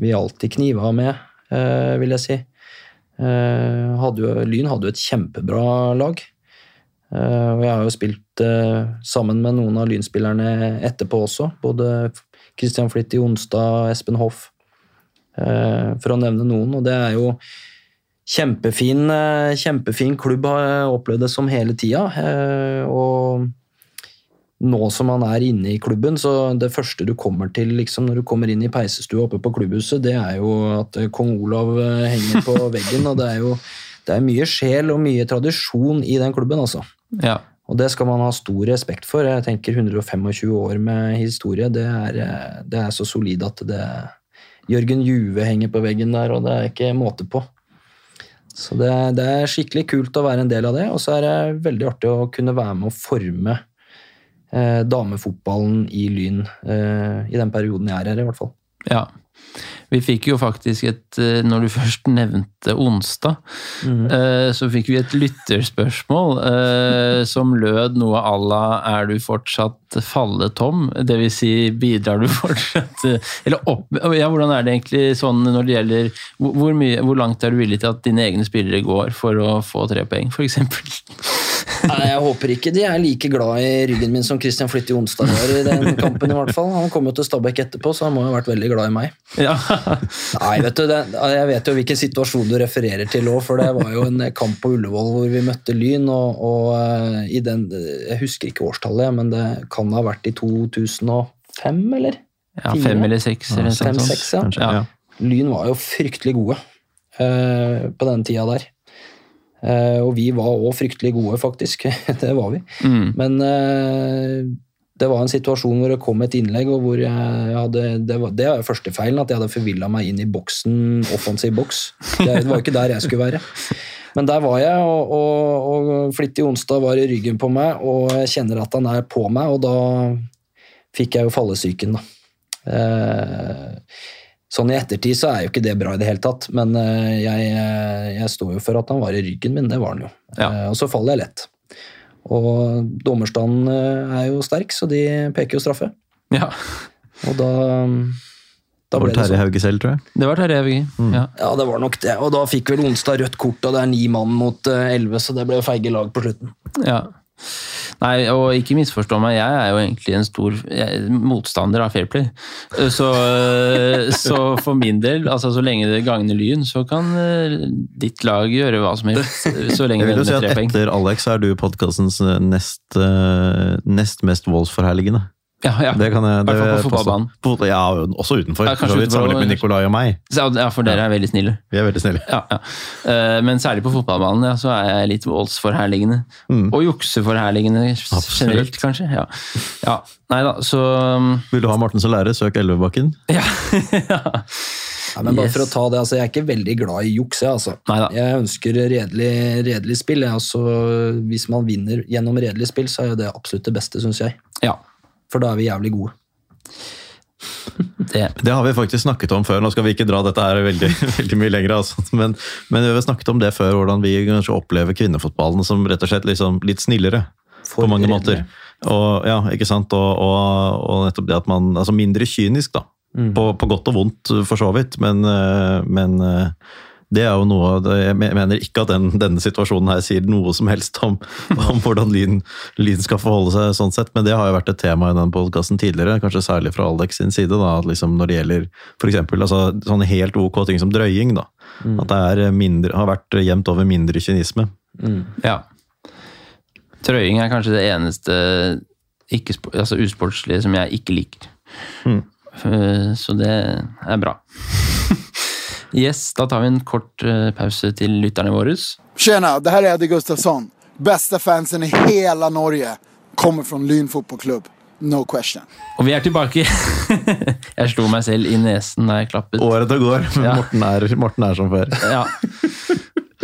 vi alltid kniva med, eh, vil jeg si. Eh, hadde jo, Lyn hadde jo et kjempebra lag. Eh, og jeg har jo spilt eh, sammen med noen av Lynspillerne etterpå også. Både Christian Flitti Onstad, Espen Hoff, for å nevne noen. Og det er jo kjempefin, eh, kjempefin klubb, har jeg opplevd det som hele tida. Eh, og nå som man er inne i klubben, så det første du kommer til liksom, når du kommer inn i peisestua oppe på klubbhuset, det er jo at eh, kong Olav henger på veggen. Og det er jo det er mye sjel og mye tradisjon i den klubben, altså. Ja. Og det skal man ha stor respekt for. Jeg tenker 125 år med historie, det er, det er så solid at det Jørgen Juve henger på veggen der, og det er ikke måte på. Så det, det, er skikkelig kult å være en del av det, og så er det veldig artig å kunne være med å forme eh, damefotballen i Lyn eh, i den perioden jeg er her, i hvert fall. Ja, vi fikk jo faktisk et eh, Når du først nevnte onsdag, mm. så fikk vi et lytterspørsmål eh, som lød noe à la Er du fortsatt falletom? Det vil si, bidrar du fortsatt Eller opp, ja, hvordan er det egentlig sånn når det gjelder hvor, mye, hvor langt er du villig til at dine egne spillere går for å få tre poeng, f.eks.? Nei, Jeg håper ikke de er like glad i ryggen min som Christian Flytte Onsdag var i den kampen. i hvert fall. Han kom jo til Stabæk etterpå, så han må ha vært veldig glad i meg. Ja. Nei, vet du, det, Jeg vet jo hvilken situasjon du refererer til òg, for det var jo en kamp på Ullevål hvor vi møtte Lyn. og, og uh, i den, Jeg husker ikke årstallet, men det kan ha vært i 2005, eller? Ja, fem eller seks. Eller fem, seks, ja. ja. Lyn var jo fryktelig gode uh, på den tida der. Uh, og vi var òg fryktelig gode, faktisk. det var vi. Mm. Men det var en situasjon hvor det kom et innlegg, og hvor jeg hadde Det var, det var første feilen, at jeg hadde forvilla meg inn i boksen, offensiv boks. Det var ikke der jeg skulle være. Men der var jeg, og, og, og Flittig Onsdag var i ryggen på meg, og jeg kjenner at han er på meg, og da fikk jeg jo fallesyken, da. Eh, sånn i ettertid så er jo ikke det bra i det hele tatt, men eh, jeg, jeg står jo for at han var i ryggen min, det var han jo. Ja. Eh, og så faller jeg lett. Og dommerstanden eh, er jo sterk, så de peker jo straffe. Ja. Og da ble det var Terje sånn. Hauge selv, tror jeg. Det var Terje Hauge, mm. ja. ja. det var nok det. Og da fikk vel Onsdag rødt kort, og det er ni mann mot eh, elleve, så det ble feige lag på slutten. Ja. Nei, og ikke misforstå meg, jeg er jo egentlig en stor motstander av Fair Play. Så, så, for min del, altså så lenge det gagner Lyn, så kan eh, ditt lag gjøre hva som helst. Så lenge det er tre poeng. Etter Alex er du podkastens nest, eh, nest mest voldsforherligende. Ja, ja. Det kan jeg, det på fotballbanen. På, ja, også utenfor. Ja, kanskje så vidt, utenfor Sammenlignet med. Nikolai og meg. Ja, for dere er veldig snille. Vi er veldig snille. Ja, ja. Eh, Men særlig på fotballbanen ja, så er jeg litt voldsforherligende. Mm. Og jukseforherligende generelt, kanskje. Ja. ja. Nei da, så um, Vil du ha Morten som lærer, søk Elvebakken. Ja. ja. Ja, men bare Yes. for å ta det, altså, Jeg er ikke veldig glad i juks. Jeg, altså. Neida. jeg ønsker redelig, redelig spill. Jeg, altså, hvis man vinner gjennom redelig spill, så er jo det absolutt det beste, syns jeg. ja. For da er vi jævlig gode. Det. Det har vi faktisk snakket om før. Nå skal vi ikke dra dette her veldig, veldig mye lenger, altså. men, men vi har snakket om det før, hvordan vi kanskje opplever kvinnefotballen som rett og slett liksom litt snillere. For på mange måter. Og, ja, ikke sant? Og, og, og nettopp det at man Altså mindre kynisk, da. Mm. På, på godt og vondt, for så vidt. Men, eh, men eh, det er jo noe av det- Jeg mener ikke at den, denne situasjonen her sier noe som helst om, om hvordan Lyn, Lyn skal forholde seg, sånn sett, men det har jo vært et tema i den podkasten tidligere, kanskje særlig fra Alex sin side. da, at liksom Når det gjelder for eksempel, altså, sånne helt ok ting som drøying. da, At det er mindre, har vært jevnt over mindre kynisme. Mm. Ja. Trøying er kanskje det eneste ikke, altså usportslige som jeg ikke liker. Mm. Så det er bra. Yes, da tar vi en kort eh, pause til lytterne våre. Tjena, det her er Eddie Gustafsson. Beste fansen i hele Norge kommer fra Lyn fotballklubb. No question. Og vi er tilbake. jeg slo meg selv i nesen da jeg klappet. Året det går, men Ja. Morten, er, Morten er som før. Ja.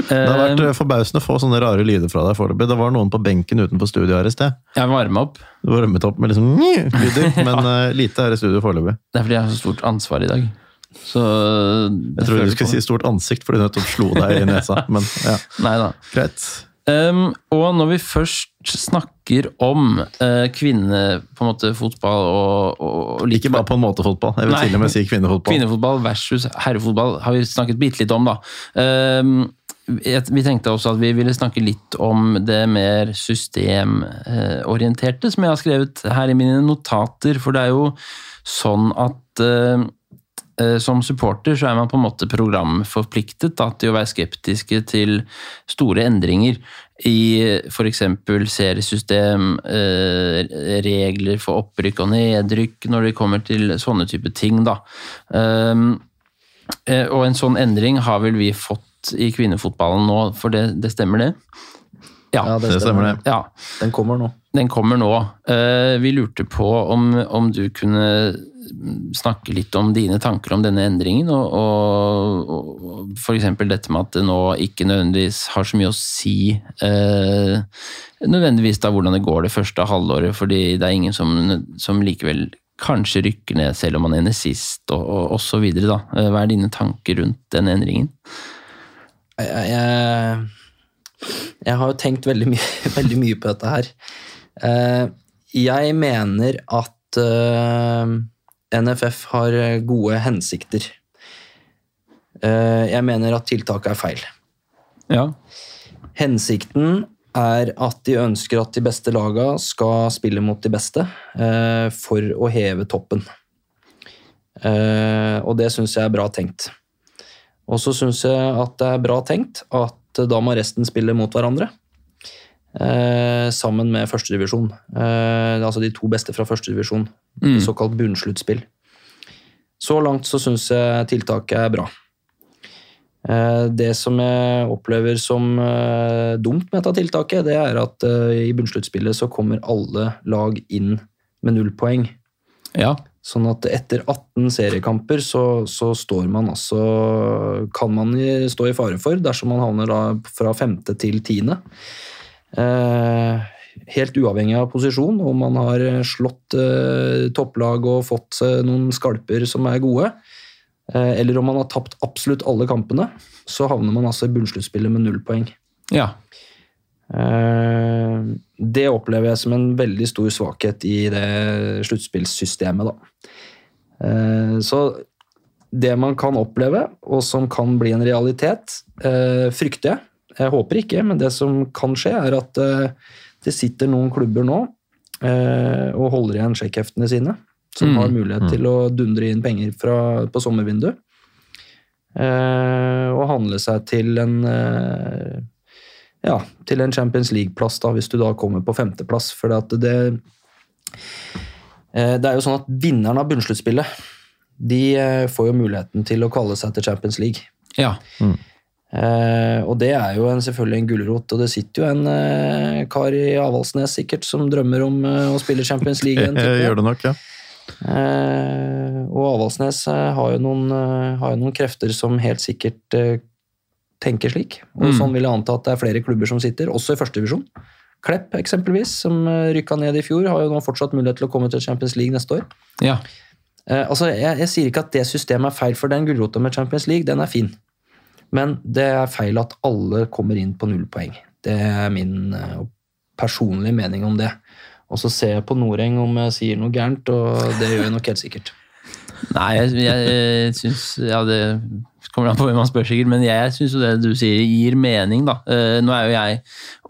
Det har vært Eh, eh, forbausende få sånne rare lyder fra deg foreløpig. Det var noen på benken utenfor studio her i sted. Jeg varme opp. Du varmet opp med liksom lyder, men ja. lite her i studio foreløpig. Det er fordi jeg har så stort ansvar i dag. Så Jeg trodde du skulle si stort ansikt, fordi du nettopp slo deg i nesa. Men ja, Neida. greit. Um, og når vi først snakker om uh, kvinne, på en måte, fotball og, og, og litt Ikke bare på en måte fotball. Jeg vil Nei. til og med si kvinnefotball. Kvinnefotball versus herrefotball har vi snakket bitte litt om, da. Um, vi tenkte også at vi ville snakke litt om det mer systemorienterte, som jeg har skrevet her i mine notater. For det er jo sånn at eh, som supporter så er man på en måte programforpliktet da, til å være skeptiske til store endringer i f.eks. seriesystem, eh, regler for opprykk og nedrykk når det kommer til sånne type ting. Da. Um, eh, og en sånn endring har vel vi fått i kvinnefotballen nå, for det, det stemmer det? Ja, Ja, Det stemmer det. ja. Den kommer nå. Den kommer nå. Eh, Vi lurte på om, om du kunne snakke litt om dine tanker om denne endringen, og, og, og f.eks. dette med at det nå ikke nødvendigvis har så mye å si eh, nødvendigvis da hvordan det går det første halvåret, fordi det er ingen som, som likevel kanskje rykker ned selv om man ender sist, og, og, og så videre. Da. Eh, Hva er dine tanker rundt den endringen? Jeg, jeg, jeg har jo tenkt veldig mye, veldig mye på dette her. Eh, Jeg mener at eh, NFF har gode hensikter. Eh, Jeg mener at tiltaket er feil. Ja. Hensikten er at de ønsker at de beste laga skal spille mot de beste eh, for å heve toppen. Eh, og det syns jeg er bra tenkt. Og så syns jeg at det er bra tenkt at da må resten spille mot hverandre. Eh, sammen med førstedivisjon. Eh, altså de to beste fra førstedivisjon. Mm. Såkalt bunnsluttspill. Så langt så syns jeg tiltaket er bra. Eh, Det som jeg opplever som eh, dumt med dette tiltaket, det er at eh, i bunnsluttspillet så kommer alle lag inn med null poeng. ja. Sånn at etter 18 seriekamper så, så står man altså Kan man stå i fare for dersom man havner da fra femte til tiende. Eh, helt uavhengig av posisjon, om man har slått eh, topplag og fått eh, noen skalper som er gode, eh, eller om man har tapt absolutt alle kampene, så havner man altså i bunnsluttspillet med null poeng. ja. Eh, Det opplever jeg som en veldig stor svakhet i det sluttspillsystemet, da. Eh, Så det man kan oppleve, og som kan bli en realitet, eh, frykter jeg. Jeg håper ikke, men det som kan skje, er at eh, Det sitter noen klubber nå eh, og holder igjen sjekkheftene sine, som Mm. har mulighet til å dundre inn penger fra, på sommervinduet. Eh, og handle seg til en ja, til en Champions League-plass, da, hvis du da kommer på femteplass. For at det Det er jo sånn at vinneren av bunnsluttspillet, de får jo muligheten til å kalle seg til Champions League. Ja. Eh, og det er jo en, selvfølgelig en gulrot, og det sitter jo en eh, kar i Avaldsnes sikkert som drømmer om eh, å spille Champions League. tipper. Gjør det nok, ja. Eh, og Avaldsnes eh, har, jo noen, eh, har jo noen krefter som helt sikkert tenker slik. Og Mm. sånn vil jeg anta at det er flere klubber som sitter, også i førstedivisjon. Klepp eksempelvis, som rykka ned i fjor, har jo nå fortsatt mulighet til å komme til Champions League neste år. ja. Eh, altså, jeg, jeg sier ikke at det systemet er feil, for den gulrota med Champions League, den er fin. Men det er feil at alle kommer inn på null poeng. Det er min eh, personlige mening om det. Og så ser jeg på Noreng om jeg sier noe gærent, og det gjør jeg nok helt sikkert. Nei, jeg, jeg, syns Ja, det kommer an på hvem man spør, sikkert, men jeg syns jo det du sier, gir mening, da. Eh, Nå er jo jeg,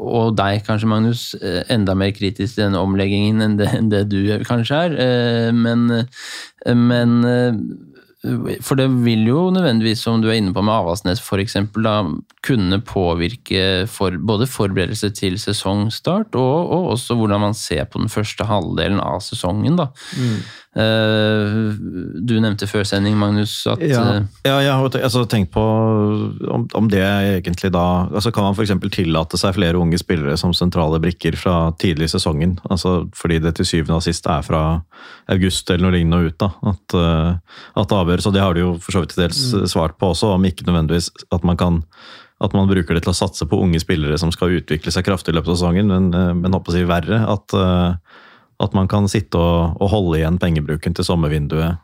og deg kanskje, Magnus, eh, enda mer kritisk til denne omleggingen enn det, enn det du kanskje er. Men, men For det vil jo nødvendigvis, som du er inne på med Avaldsnes f.eks., kunne påvirke for, både forberedelse til sesongstart og, og også hvordan man ser på den første halvdelen av sesongen. da. Eh, du nevnte før sending, Magnus, at Ja, eh, ja jeg har altså, tenkt på om, om det egentlig da altså Kan man f.eks. tillate seg flere unge spillere som sentrale brikker fra tidlig i sesongen? Altså, fordi det til syvende og sist er fra august eller noe lignende og ut. da, At, eh, at det avgjøres. Og det har du jo for så vidt til dels svart på også, om ikke nødvendigvis at man kan at man bruker det til å satse på unge spillere som skal utvikle seg kraftig i løpet av sesongen, men, men håper å si verre. At, at man kan sitte og, og holde igjen pengebruken til sommervinduet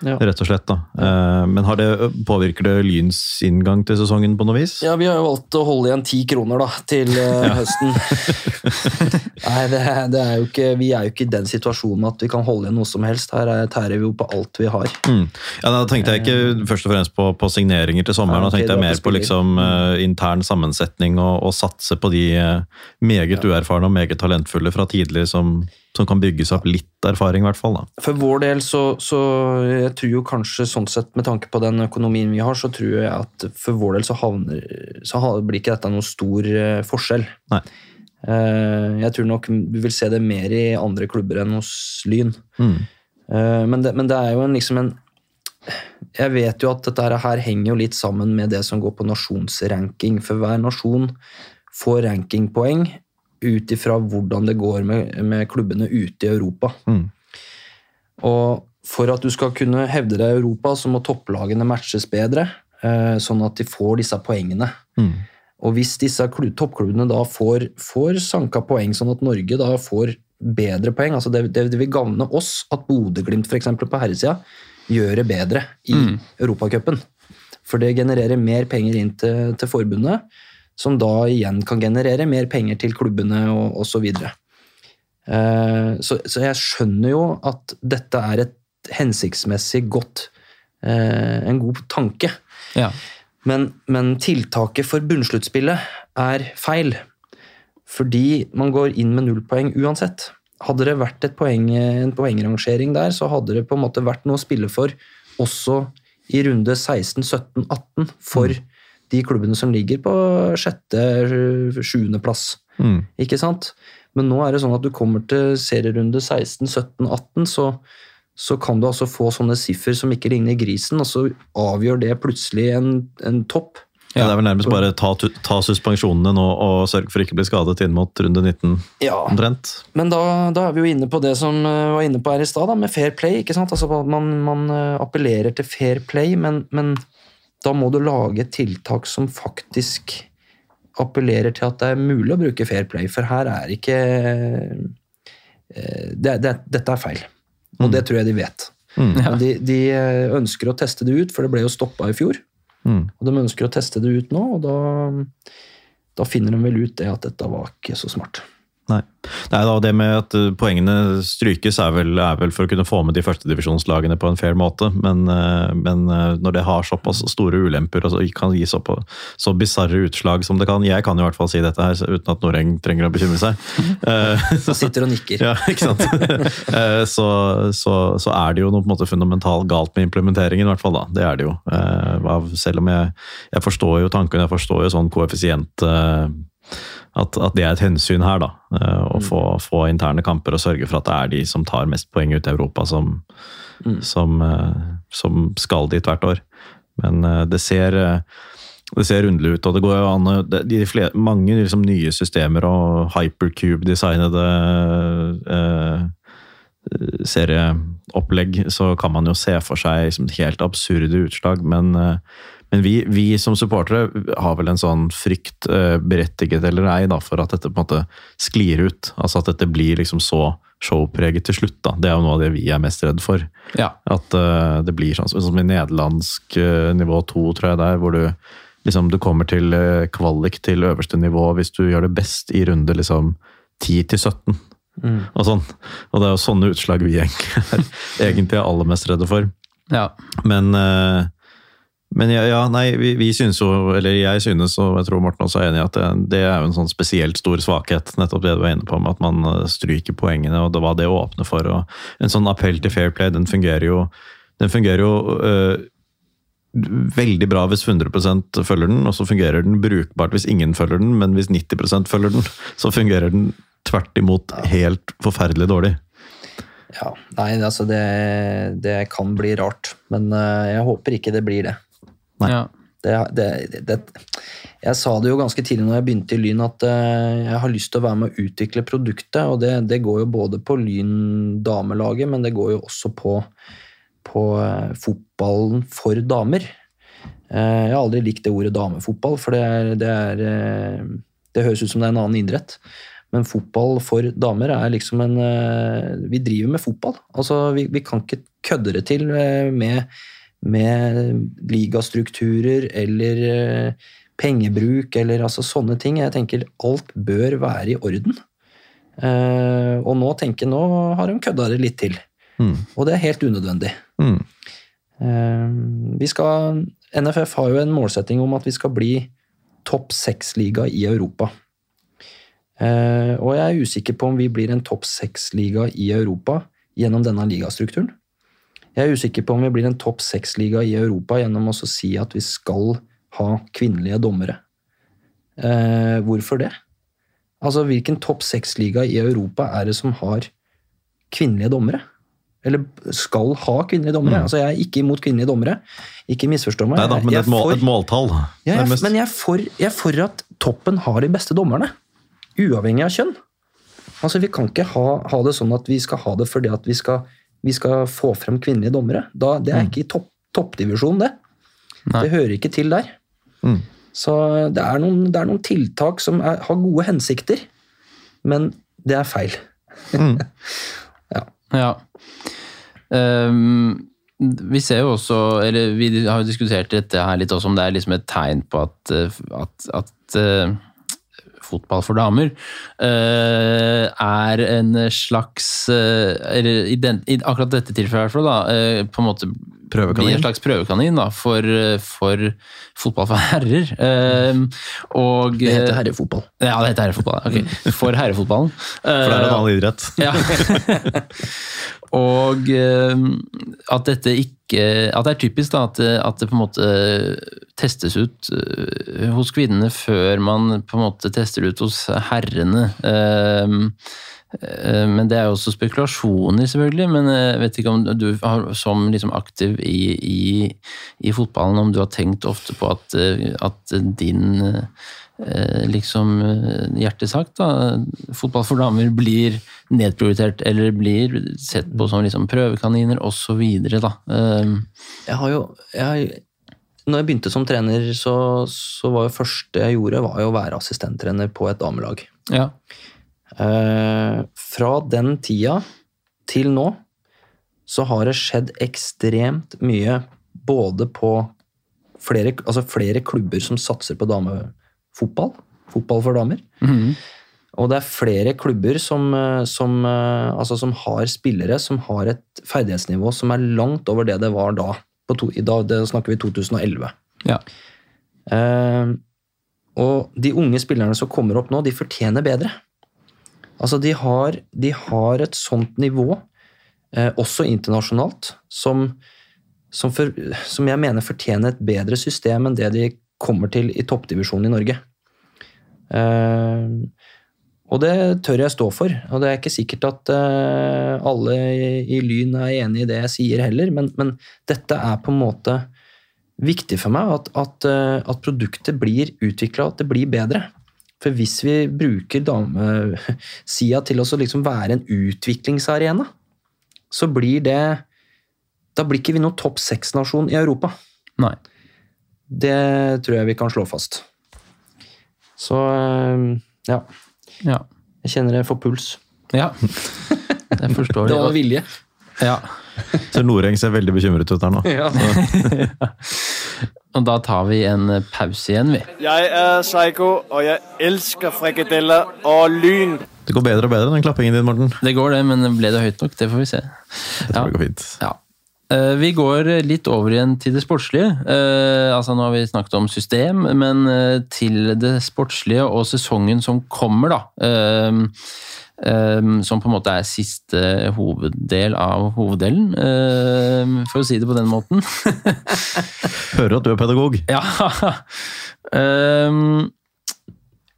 Ja. rett og slett. da. Eh, Men har det, påvirker det Lyns inngang til sesongen på noe vis? Ja, vi har jo valgt å holde igjen ti kroner da, til ja. høsten. Nei, det, det er jo ikke, vi er jo ikke i den situasjonen at vi kan holde igjen noe som helst. Her er- tærer vi jo på alt vi har. Mm. Ja, Da tenkte jeg ikke først og fremst på, på signeringer til sommeren, da tenkte jeg mer på liksom, eh, intern sammensetning og, og satse på de eh, meget uerfarne og meget talentfulle fra tidlig som, som kan bygge seg opp litt erfaring, i hvert fall. da. For vår del så, så jeg tror jo kanskje sånn sett med tanke på den økonomien vi har, så tror jeg at for vår del så, havner, så blir ikke dette noen stor eh, forskjell. Nei. Eh, jeg tror nok vi vil se det mer i andre klubber enn hos Lyn. Mm. Eh, men, det, men det er jo en, liksom en Jeg vet jo at dette her henger jo litt sammen med det som går på nasjonsranking. For hver nasjon får rankingpoeng ut ifra hvordan det går med, med klubbene ute i Europa. Mm. Og for at du skal kunne hevde deg i Europa, så må topplagene matches bedre, eh, sånn at de får disse poengene. Mm. Og hvis disse klu- toppklubbene da får, får sanka poeng, sånn at Norge da får bedre poeng altså Det, det, vil gagne oss at Bodø-Glimt eksempel, på herresida gjør det bedre i Mm. Europacupen. For det genererer mer penger inn til, til forbundet, som da igjen kan generere mer penger til klubbene og osv. Så, Eh, så, så jeg skjønner jo at dette er et hensiktsmessig godt eh, En god tanke. ja. Men, men tiltaket for bunnsluttspillet er feil. Fordi man går inn med null poeng uansett. Hadde det vært poeng, en poengrangering der, så hadde det på en måte vært noe å spille for også i runde 16, 17, 18 for de klubbene som ligger på sjette, sjuendeplass. Mm. Ikke sant? Men nå er det sånn at du kommer til serierunde 16, 17, 18, så, så kan du altså få sånne siffer som ikke ligner grisen, og så avgjør det plutselig en, en topp. Ja, det er vel nærmest bare ta, ta suspensjonene nå og sørge for ikke å bli skadet inn mot runde 19 Ja, omtrent. Men da, da er vi jo inne på det som uh, var inne på her i stad, med fair play. ikke sant? Altså at Man, man uh, appellerer til fair play, men, men da må du lage tiltak som faktisk appellerer til at det er mulig å bruke fair play, for her er ikke uh, det, det, Dette er feil, og det tror jeg de vet. Mm. Ja. De, de uh, ønsker å teste det ut, for det ble jo stoppa i fjor. Mm. Og de ønsker å teste det ut nå, og da, da finner de vel ut det at dette var ikke så smart. Nei. Nei da, det med at eh, poengene strykes er vel, er vel for å kunne få med de førstedivisjonslagene på en fair måte, men, eh, men eh, når det har såpass store ulemper og så kan gi så, så bisarre utslag som det kan Jeg kan i hvert fall si dette her uten at Noreng trenger å bekymre seg. Så sitter og nikker. Ja, ikke sant. så, så, så, er det jo noe på en måte fundamentalt galt med implementeringen, i hvert fall. da. Det er det jo. Selv om jeg, jeg forstår jo tanken, jeg forstår jo sånn koeffisient at, at, det er et hensyn her, da. Eh, å mm. få, få, interne kamper og sørge for at det er de som tar mest poeng ut i Europa, som, mm. som, eh, som skal dit hvert år. Men eh, det ser, det ser underlig ut, og det går jo an de flere, Mange liksom, nye systemer og hypercube-designede eh, serieopplegg, så kan man jo se for seg liksom, helt absurde utslag, men eh, men vi, vi, som supportere har vel en sånn frykt, eh, berettiget eller ei, da, for at dette på en måte sklir ut. Altså at dette blir liksom så showpreget til slutt. da. Det er jo noe av det vi er mest redd for. Ja. At uh, det blir sånn som i nederlandsk uh, nivå to, tror jeg der, hvor du liksom du kommer til uh, kvalik til øverste nivå hvis du gjør det best i runde liksom 10 til 17. Mm. Og sånn. Og det er jo sånne utslag vi egentlig er, egentlig er aller mest redde for. Ja. Men uh, men ja, ja nei, vi, vi, synes jo, eller jeg synes, og jeg tror Morten også er enig i, at det, det, er jo en sånn spesielt stor svakhet, nettopp det du var inne på, med at man eh, stryker poengene, og det var det å åpne for. og En sånn appell til fair play, den fungerer jo, den fungerer jo øh, veldig bra hvis 100% følger den, og så fungerer den brukbart hvis ingen følger den, men hvis 90% følger den, så fungerer den tvert imot helt forferdelig dårlig. Ja, nei, altså det, det kan bli rart, men eh, jeg håper ikke det blir det. Ja. Det, det, det, jeg sa det jo ganske tidlig når jeg begynte i Lyn, at uh, jeg har lyst til å være med å utvikle produktet. og Det, går jo både på Lyn damelaget, men det går jo også på, på uh, fotballen for damer. Uh, jeg har aldri likt det ordet damefotball, for det, er, det, er, det høres ut som det er en annen idrett. Men fotball for damer er liksom en Vi driver med fotball. Altså, vi, vi kan ikke kødde det til med med ligastrukturer eller eh, pengebruk eller altså sånne ting. Jeg tenker alt bør være i orden. Eh, og nå tenker jeg, nå har de kødda det litt til. Mm. Og det er helt unødvendig. Mm. Eh, vi skal, NFF har jo en målsetting om at vi skal bli topp seks-liga i Europa. Og jeg er usikker på om vi blir en topp seks-liga i Europa gjennom denne ligastrukturen. Jeg er usikker på om vi blir en topp seks-liga i Europa gjennom å si at vi skal ha kvinnelige dommere. Eh, hvorfor det? Altså, Hvilken topp seks-liga i Europa er det som har kvinnelige dommere? Eller skal ha kvinnelige dommere. Mm. Altså, Jeg er ikke imot kvinnelige dommere. Ikke misforstå meg. Nei da, men et, mål, et, måltall. Jeg, men jeg er, for, jeg er, for, at toppen har de beste dommerne. Uavhengig av kjønn. Altså, Vi kan ikke ha, ha det sånn at vi skal ha det fordi at vi skal vi skal få frem kvinnelige dommere. Da, det er mm. ikke i topp, toppdivisjon, det. Nei. Det hører ikke til der. Mm. Så det er, noen, det er, noen, tiltak som er, har gode hensikter, men det er feil. Mm. ja. ja. Um, vi ser jo også, eller vi har jo diskutert dette her litt også, om det er liksom et tegn på at, at, at uh, fotball for damer, eh, er en slags eh, i, den, i akkurat dette tilfellet, da, eh, på en måte Prøvekanin. en slags prøvekanin da, for, for, fotball for herrer. Og, det heter herrefotball. Ja, det heter herrefotball. Okay. For herrefotballen. For det er en annen idrett. Ja. Og eh, at dette ikke At det er typisk da, at, at, det på en måte testes ut eh, hos kvinnene før man på en måte tester ut hos herrene. Eh, men det er jo også spekulasjoner, selvfølgelig. Men jeg vet ikke om du som liksom aktiv i, i, i, fotballen, om du har tenkt ofte på at, at din liksom hjertesagt hjertesak, da. Fotball for damer blir nedprioritert eller blir sett på som liksom prøvekaniner osv. da. Eh, jeg har jo jeg, Når jeg begynte som trener, så, så var jo første jeg gjorde, var jo å være assistenttrener på et damelag. Ja. Eh, fra den tida til nå så har det skjedd ekstremt mye både på flere, altså flere klubber som satser på dame, fotball. Fotball for damer. Mm. Og det er flere klubber som, eh, som, eh, altså som har spillere som har et ferdighetsnivå som er langt over det det var da. På to, I dag det snakker vi 2011. Ja. Eh, og de unge spillerne som kommer opp nå, de fortjener bedre. Altså, de har, de har et sånt nivå, eh, også internasjonalt, som, som, for, som jeg mener fortjener et bedre system enn det de kommer til i toppdivisjonen i Norge. Eh, og det tør jeg stå for. Og det er ikke sikkert at eh, alle i, i Lyn er enig i det jeg sier heller, men, men dette er på en måte viktig for meg at, at, eh, at produktet blir utvikla, at det blir bedre. For hvis vi bruker damesida til å liksom være en utviklingsarena, så blir det Da blir ikke vi noen topp seks-nasjon i Europa. Nei. Det tror jeg vi kan slå fast. Så eh, ja. Ja. Jeg kjenner jeg får puls. ja. Jeg forstår Det det. var vilje. Ja. Så Noreng ser veldig bekymret ut her nå. Ja. Og da tar vi en pause igjen, vi. Jeg er Psycho, og jeg elsker frikadeller og lyn. Det går bedre og bedre, den klappingen din, Morten. Det går, det, men ble det høyt nok? Det får vi se. Det tror jeg går fint. Ja. Eh, Vi går litt over igjen til det sportslige. Eh, altså Nå har vi snakket om system, men eh, til det sportslige og sesongen som kommer, da. Som på en måte er siste hoveddel av hoveddelen, for å si det på den måten. Hører at du er pedagog. Ja.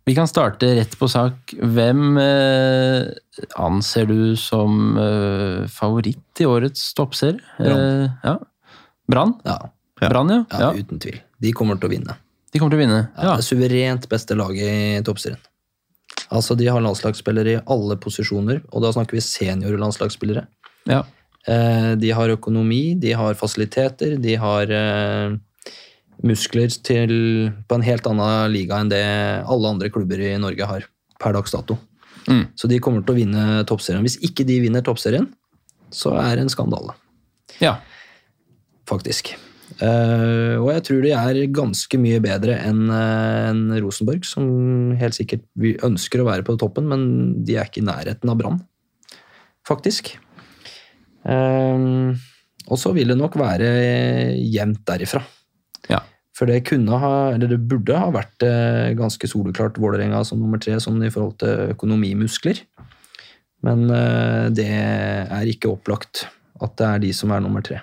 Vi kan starte rett på sak. Hvem eh, anser du som eh, favoritt i årets toppserie? Brann. Eh, ja. Brann? Ja. Brann, ja. ja, uten tvil. De kommer til å vinne. De kommer til å vinne. Ja, Ja. Det er suverent beste laget i toppserien. Altså, De har landslagsspillere i alle posisjoner, og da snakker vi seniorlandslagsspillere. Ja. Eh, De har økonomi, de har fasiliteter, de har muskler til, på en helt annen liga enn det alle andre klubber i Norge har per dags dato. Mm. Så de kommer til å vinne toppserien. Hvis ikke de vinner toppserien, så er det en skandale, ja. faktisk. Uh, og jeg tror de er ganske mye bedre enn uh, en Rosenborg, som helt sikkert ønsker å være på toppen, men de er ikke i nærheten av Brann, faktisk. Uh, og så vil det nok være jevnt derifra. For det kunne ha, eller det burde ha vært eh, ganske soleklart Vålerenga som nummer tre, sånn i forhold til økonomimuskler. Men eh, det er ikke opplagt at det er de som er nummer tre.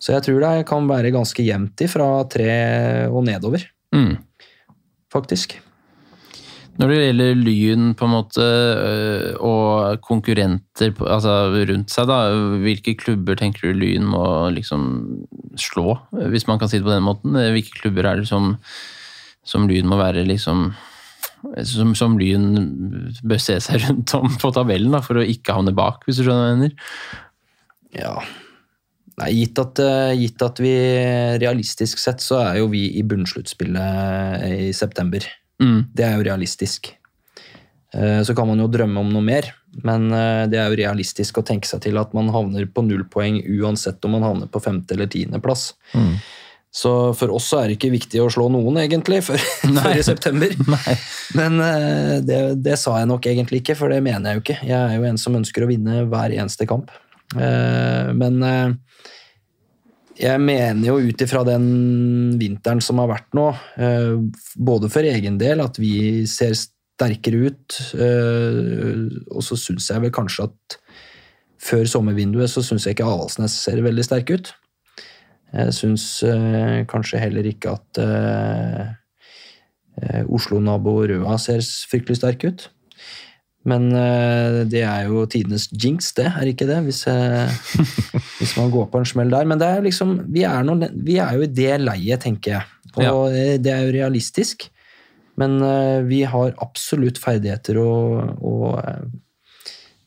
Så jeg tror det kan være ganske jevnt ifra tre og nedover, Mm. faktisk. Når det gjelder Lyn på en måte, øh, og konkurrenter altså rundt seg, da, hvilke klubber tenker du Lyn må liksom slå, hvis man kan si det på den måten? Hvilke klubber er det som, som Lyn må være liksom som, som Lyn bør se seg rundt om på tabellen da, for å ikke havne bak, hvis du skjønner hva jeg mener? Ja. Nei, gitt at, eh, gitt at vi realistisk sett så er jo vi i bunnsluttspillet i september. Mm. Det er jo realistisk. Eh, Så kan man jo drømme om noe mer, men eh, det er jo realistisk å tenke seg til at man havner på null poeng uansett om man havner på femte- eller tiendeplass. Så for oss så er det ikke viktig å slå noen, egentlig, før, før i september. Nei. Men eh, det, det sa jeg nok egentlig ikke, for det mener jeg jo ikke. Jeg er jo en som ønsker å vinne hver eneste kamp. Men jeg mener jo ut ifra den vinteren som har vært nå, eh, både for egen del, at vi ser sterkere ut, eh, og så syns jeg vel kanskje at før sommervinduet så syns jeg ikke Avaldsnes ser veldig sterk ut. Jeg syns eh, kanskje heller ikke at Oslo-nabo Røa ser fryktelig sterk ut. Men eh, det er jo tidenes jinx, det, er ikke det? Hvis, eh, hvis man går på en smell der. Men det er liksom, vi er, noen, vi er jo i det leiet, tenker jeg. Og ja. det er jo realistisk. Men eh, vi har absolutt ferdigheter og, og eh,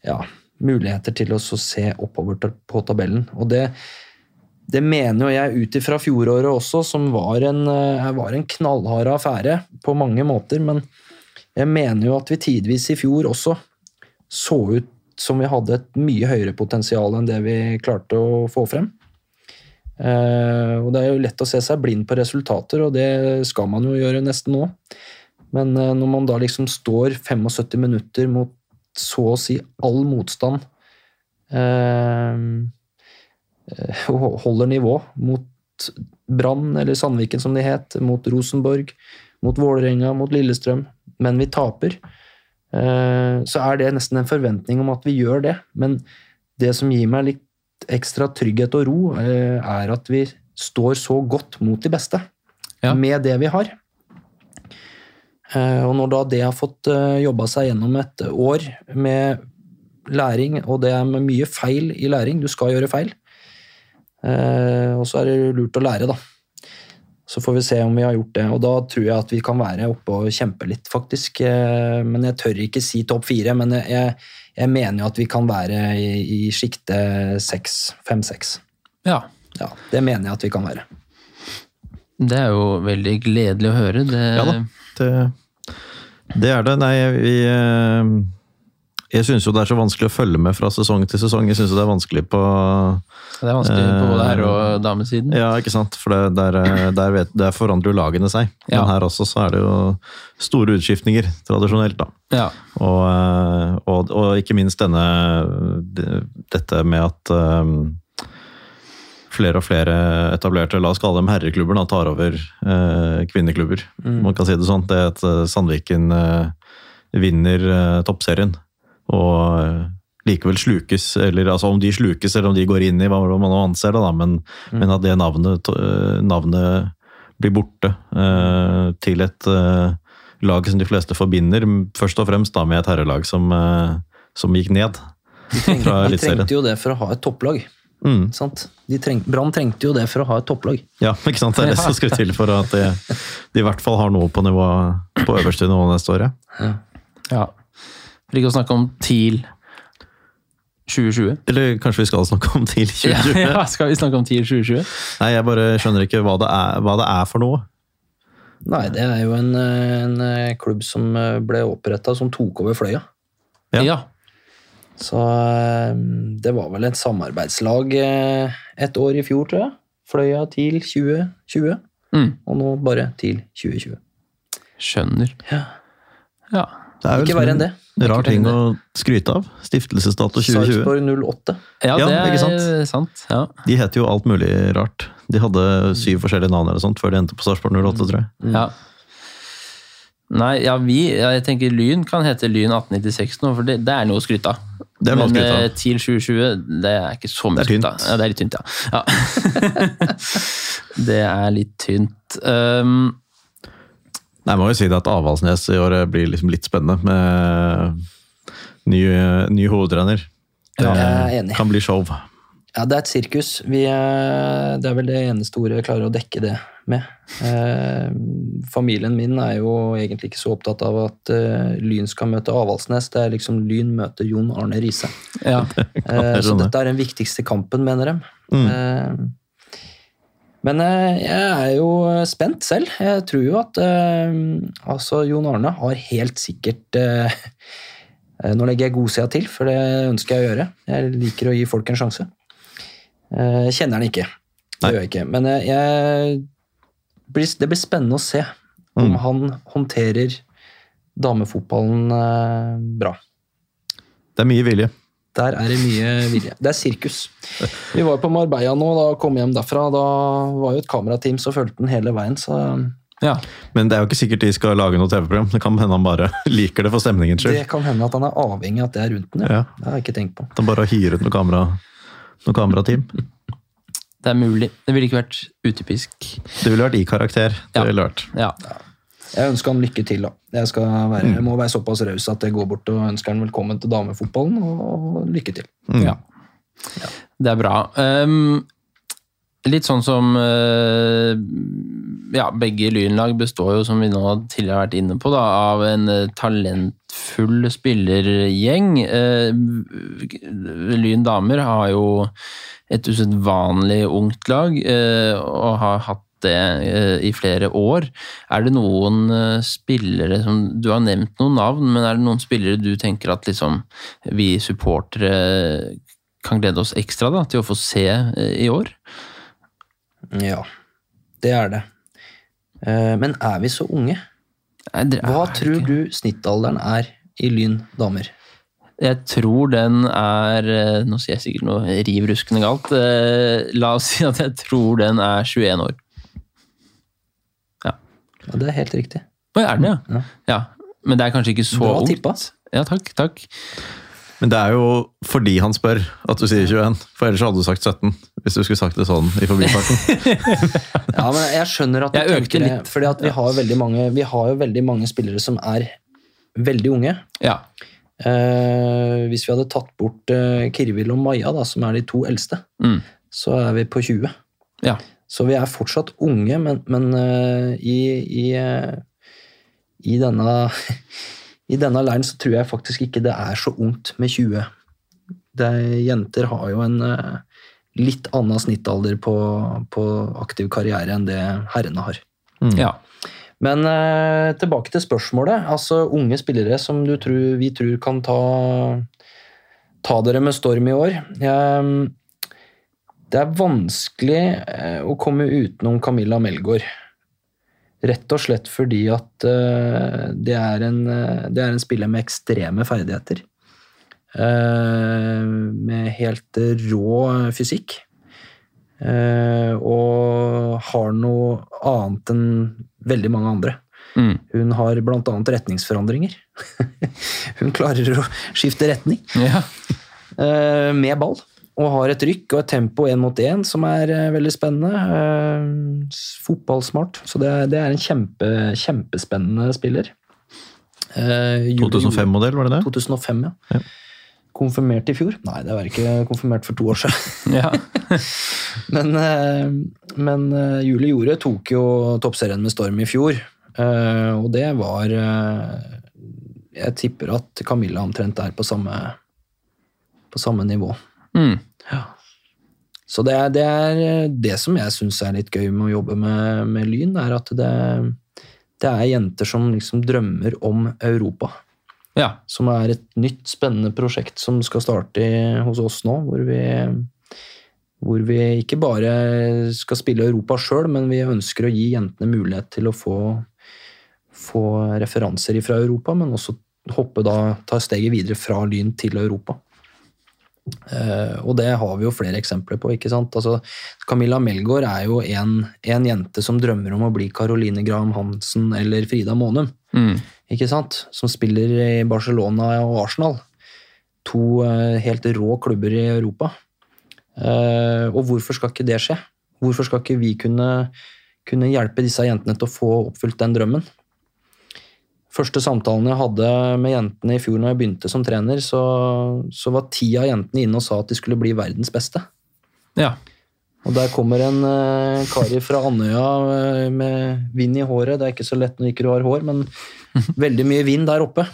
ja, muligheter til å se oppover på tabellen. Og det, det mener jo jeg ut ifra fjoråret også, som var en, eh, var en knallhard affære på mange måter. Men jeg mener jo at vi tidvis i fjor også så ut som vi hadde et mye høyere potensial enn det vi klarte å få frem. Eh, og det er jo lett å se seg blind på resultater, og det skal man jo gjøre nesten nå. Men eh, når man da liksom står 75 minutter mot så å si all motstand eh, og holder nivå mot Brann, eller Sandviken som de het, mot Rosenborg, mot Vålerenga, mot Lillestrøm, men vi taper, eh, så er det nesten en forventning om at vi gjør det. Men det som gir meg litt ekstra trygghet og ro, eh, er at vi står så godt mot de beste Ja. med det vi har. Eh, Og når da det har fått jobba seg gjennom et år med læring, og det er med mye feil i læring, du skal gjøre feil, og så er det lurt å lære, da. Så får vi se om vi har gjort det, og da tror jeg at vi kan være oppe og kjempe litt, faktisk. Eh, Men jeg tør ikke si topp fire, men jeg- jeg, mener jo at vi kan være i, i sjiktet seks, fem-seks. Ja. Ja, det mener jeg at vi kan være. Det er jo veldig gledelig å høre. Det, Ja da, det, det er det. Nei, vi eh, Jeg syns jo det er så vanskelig å følge med fra sesong til sesong. Jeg syns det er vanskelig på det er vanskelig på både herre- og damesiden. Ja, ikke sant. For det, der, eh, der, vet, der forandrer jo lagene seg. Ja. Men her også så er det jo store utskiftninger, tradisjonelt, da. Ja. Og, eh, og, og ikke minst denne Dette med at eh, flere og flere etablerte, la oss kalle dem herreklubber, da, tar over eh, kvinneklubber. Man kan si det sånn. Det at eh, Sandviken eh, vinner eh, toppserien. Og eh, likevel slukes, eller altså om de slukes eller om de går inn i hva man nå anser det, da, men, men at det navnet, eh, navnet blir borte eh, til et lag som de fleste forbinder, først og fremst da med et herrelag som, som gikk ned fra De trengte jo det for å ha et topplag. Mm. sant? De treng, Brann trengte jo det for å ha et topplag. Ja, ikke sant? Det er det som skal til for at de, de i hvert fall har noe på, nivå, på øverste nivå neste år. Ja. ja. For ikke å snakke om TIL 2020. Eller kanskje vi skal snakke om TIL 2020? Ja, ja, skal vi snakke om TIL 2020? Nei, jeg bare skjønner ikke hva det er, hva det er for noe. Nei, det er jo en, en eh, klubb som eh, ble oppretta, som tok over Fløya. Ja. Ja. Så eh, det var vel et samarbeidslag et år i fjor, tror jeg. Fløya TIL 2020, Mm. og nå bare TIL 2020. Skjønner. Ja. Ja. Det er Ikke verre enn det. Rar ting å skryte av. Stiftelsesdato 2020. Sarpsborg 08. Ja, Ja, det er sant? sant. Ja. De heter jo alt mulig rart. De hadde syv forskjellige navn eller sånt før de endte på Sarpsborg 08, tror jeg. ja. Nei, ja, vi ja, Jeg tenker Lyn kan hete Lyn 1896 nå, for det, det er noe å skryte av. Det er noe Men skryte av. eh, TIL 2020, det er ikke så mye å skryte skryt av. Ja, det er litt tynt, ja. ja. det er litt tynt. Um, jeg må jo si det at Avaldsnes i år blir liksom litt spennende med ny, ny hovedtrener. Ja, jeg er enig. kan bli show. Ja, det er et sirkus. Vi er, det er vel det eneste ordet jeg klarer å dekke det med. Eh, familien min er jo egentlig ikke så opptatt av at eh, Lyn skal møte Avaldsnes. Det er liksom Lyn møter Jon Arne Riise. ja. Eh, så dette er den viktigste kampen, mener de. Mm. Eh, men eh, jeg er jo spent selv. Jeg tror jo at eh, altså Jon Arne har helt sikkert eh, eh, Nå legger jeg godsida til, for det ønsker jeg å gjøre. Jeg liker å gi folk en sjanse. Eh, Jeg kjenner han ikke. Det Nei. gjør jeg ikke. Men eh, jeg, det blir spennende å se om Mm. han håndterer damefotballen eh, bra. Det er mye vilje. Der er det mye vilje. Det er sirkus. Vi var på Marbella nå, da kom hjem derfra. Da var jo et kamerateam som fulgte den hele veien, så ja. Men det er jo ikke sikkert de skal lage noe TV-program. Det kan hende han bare liker det for stemningen selv det kan hende at han er avhengig av at det er rundt den. Ja. Ja. Det har jeg ikke tenkt på. At han bare hyrer ut noe, kamera, noe kamerateam. Det er mulig. Det ville ikke vært utypisk. Det ville vært i karakter. Det Ja. ville vært. Ja. Jeg ønsker han lykke til, da. Jeg, skal være, jeg må være såpass raus at jeg går bort og ønsker han velkommen til damefotballen, og lykke til. Ja. Ja. Det er bra. Um, litt sånn som uh, Ja, begge Lynlag består jo, som vi nå tidligere har vært inne på, da, av en uh, talentfull spillergjeng. Uh, Lyn damer har jo et usedvanlig ungt lag, uh, og har hatt det uh, i flere år. Er det noen uh, spillere som Du har nevnt noen navn, men er det noen spillere du tenker at liksom vi supportere kan glede oss ekstra da, til å få se eh, i år. Ja, det er det. Eh, Men er vi så unge? Nei, Hva tror du snittalderen er i Lyn damer? Jeg tror den er eh, Nå sier jeg sikkert noe riv ruskende galt. Eh, La oss si at jeg tror den er 21 år. Ja, det er helt riktig. Å, er den, ja? Ja. ja? Men det er kanskje ikke så Bra ungt. tippa. Ja, takk. takk. Men det er jo fordi han spør at du sier 21, for ellers hadde du sagt 17. Hvis du skulle sagt det sånn i forbifarten. Ja, men jeg skjønner at du Jeg økte tenker det, fordi at vi har, mange, vi har jo veldig mange spillere som er veldig unge. Ja. Eh, hvis vi hadde tatt bort eh, Kirvil og Maja, da, som er de to eldste, Mm. så er vi på 20. ja. Så vi er fortsatt unge, men, men eh, i, i, eh, i denne I denne leiren så tror jeg faktisk ikke det er så ungt med 20. Det, jenter har jo en eh, litt annen snittalder på, på aktiv karriere enn det herrene har. ja. Men eh, tilbake til spørsmålet. Altså Unge spillere som du tror, vi tror kan ta, ta dere med storm i år. Jeg, det er vanskelig eh, å komme utenom Camilla Melgaard. Rett og slett fordi at eh, det, er en, eh, det er en spiller med ekstreme ferdigheter. Med helt rå fysikk. Og har noe annet enn veldig mange andre. Mm. Hun har bl.a. retningsforandringer. Hun klarer å skifte retning ja. med ball. Og har et rykk og et tempo én mot én som er eh, veldig spennende. Eh, fotballsmart. Så det, er- det er en kjempe, kjempespennende spiller. Eh, 2005-modell, var det det? 2005, ja. Ja. Konfirmert i fjor? Nei, det var ikke konfirmert for to år siden. ja. Men, eh, men eh, Julie Jorde tok jo toppserien med storm i fjor, eh, og det var eh, Jeg tipper at Camilla omtrent er på samme, på samme nivå. Mm. Så det er det, er det som jeg syns er litt gøy med å jobbe med, med Lyn, er at det, det er jenter som liksom drømmer om Europa. ja. Som er et nytt, spennende prosjekt som skal starte hos oss nå. Hvor vi, hvor vi ikke bare skal spille Europa sjøl, men vi ønsker å gi jentene mulighet til å få, få referanser fra Europa, men også hoppe da, ta steget videre fra Lyn til Europa. Eh, og det har vi jo flere eksempler på. ikke sant? Altså, Camilla Melgaard er jo en, en jente som drømmer om å bli Caroline Graham Hansen eller Frida Månum Mm. ikke sant? som spiller i Barcelona og Arsenal. To eh, helt rå klubber i Europa. Eh, og hvorfor skal ikke det skje? Hvorfor skal ikke vi kunne, kunne hjelpe disse jentene til å få oppfylt den drømmen? Første samtalen jeg hadde med jentene i fjor når jeg begynte som trener, så, så var ti av jentene inne og sa at de skulle bli verdens beste. ja. Og der kommer en uh, kar fra Andøya eh, med vind i håret. Det er ikke så lett når ikke du har hår, men veldig mye vind der oppe.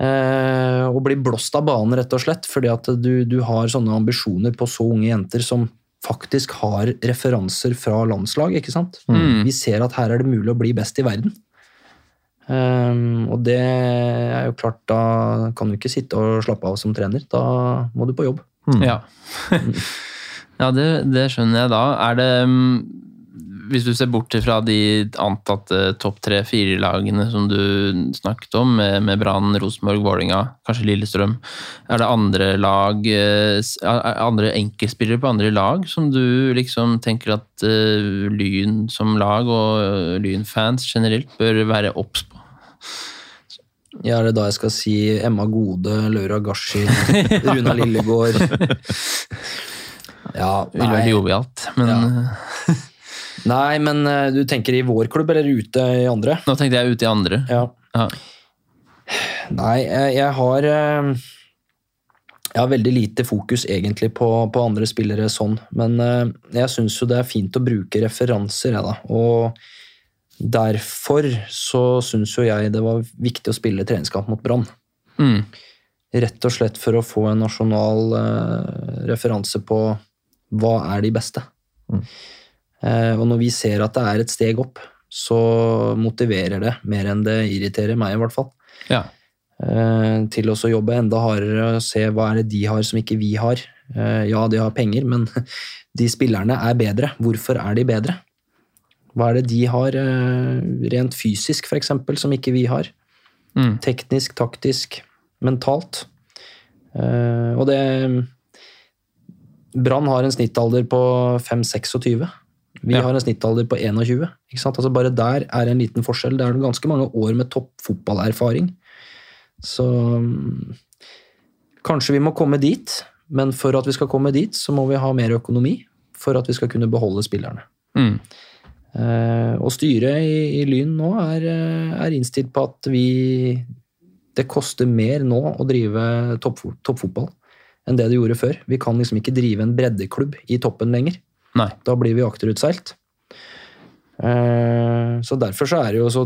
Uh, og blir blåst av banen, rett og slett, fordi at du, du har sånne ambisjoner på så unge jenter som faktisk har referanser fra landslag. ikke sant? Mm. Vi ser at her er det mulig å bli best i verden. Eh, og det er jo klart, da kan du ikke sitte og slappe av som trener. Da må du på jobb. Ja, ja det, det skjønner jeg da. Er det mm, Hvis du ser bort fra de antatte topp tre-fire-lagene som du snakket om, med, med Brann, Rosenborg, Vålinga, kanskje Lillestrøm, er det andre lag eh, andre enkeltspillere på andre lag som du liksom tenker at eh, Lyn som lag og eh, Lyn-fans generelt bør være obs på? Ja, er det da jeg skal si Emma Gode, Laura Gashi, Runa Lillegård Ja, Ville vært nei, jovialt, men Ja. eh, nei, men eh, du tenker i vår klubb eller ute i andre? nå tenkte jeg ute i andre. Ja. Ja. Nei, jeg, har eh, Jeg har veldig lite fokus egentlig på, på andre spillere sånn, men jeg syns jo det er fint å bruke referanser, jeg, da. Og derfor så syns jo jeg det var viktig å spille treningskamp mot Brann. Mm. Rett og slett for å få en nasjonal eh, referanse på hva er de beste. Eh, og når vi ser at det er et steg opp, så motiverer det mer enn det irriterer meg, i hvert fall. Ja. Eh, til å jobbe enda hardere og se hva er det de har som ikke vi har. Eh, ja, de har penger, men de spillerne er bedre. Hvorfor er de bedre? Hva er det de har eh, rent fysisk, f.eks., som ikke vi har? Mm. Teknisk, taktisk, mentalt. Eh, og det Brann har en snittalder på 5-26. Vi Ja. har en snittalder på 21. Ikke sant? Altså bare der er en liten forskjell. Det er ganske mange år med topp fotballerfaring. Så mm, kanskje vi må komme dit, men for at vi skal komme dit, så må vi ha mer økonomi for at vi skal kunne beholde spillerne. Mm. Eh, og styret i, i Lyn nå er, eh, er innstilt på at vi Det koster mer nå å drive toppfo- toppfotball enn det det gjorde før. Vi kan liksom ikke drive en breddeklubb i toppen lenger. Nei. Da blir vi akterutseilt. Eh, Så derfor så er det jo så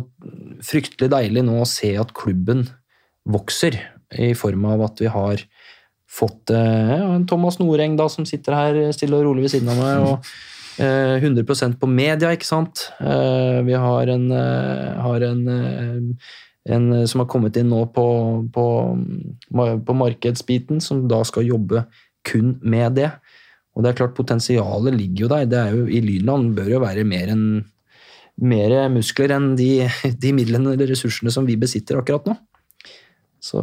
fryktelig deilig nå å se at klubben vokser, i form av at vi har fått ja, en Thomas Noreng da, som sitter her stille og rolig ved siden av meg, og 100% på media, ikke sant. Eh, Vi har en, eh, har en, eh, en som har kommet inn nå på, på, på markedsbiten, som da skal jobbe kun med det. Og det er klart, potensialet ligger jo der. Det er jo, I Lynland bør jo være mer, enn, mer muskler enn de, de midlene eller ressursene som vi besitter akkurat nå. Så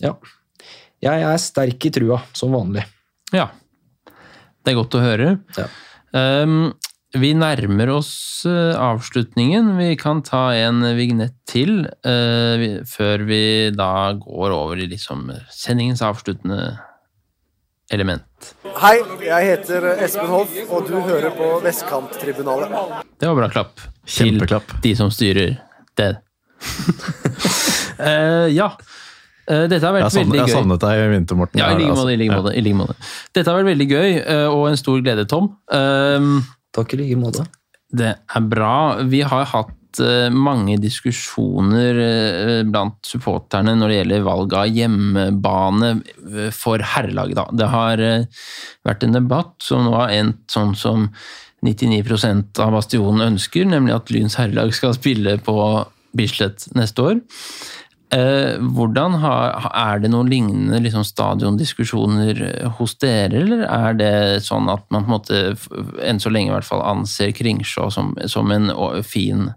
ja. Jeg er sterk i trua, som vanlig. Ja. Det er godt å høre. Ja. Um, vi nærmer oss eh, avslutningen. Vi kan ta en vignett til eh, vi, før vi da går over i liksom sendingens avsluttende element. Hei, jeg heter Espen Hoff, og du hører på Vestkanttribunalet. Det var bra klapp. Til Kjempeklapp. de som styrer det. Eh, ja. Eh, dette har vært savnet, veldig jeg gøy. savnet deg i vinter, Morten. Ja, i like måte. Altså- i like måte. Dette har vært veldig gøy, eh, og en stor glede, Tom. Um, Takk i like måte. Det er bra. Vi har hatt eh, mange diskusjoner blant supporterne når det gjelder valg av hjemmebane for herrelaget. Det har vært en debatt som nå har endt sånn som 99% av Bastionen ønsker, nemlig at Lyns herrelag skal spille på Bislett neste år. Eh, hvordan har, Er det noen lignende liksom, stadiondiskusjoner hos dere, eller er det sånn at man på en måte, enn så lenge i hvert fall, anser Kringsjå som, som en fin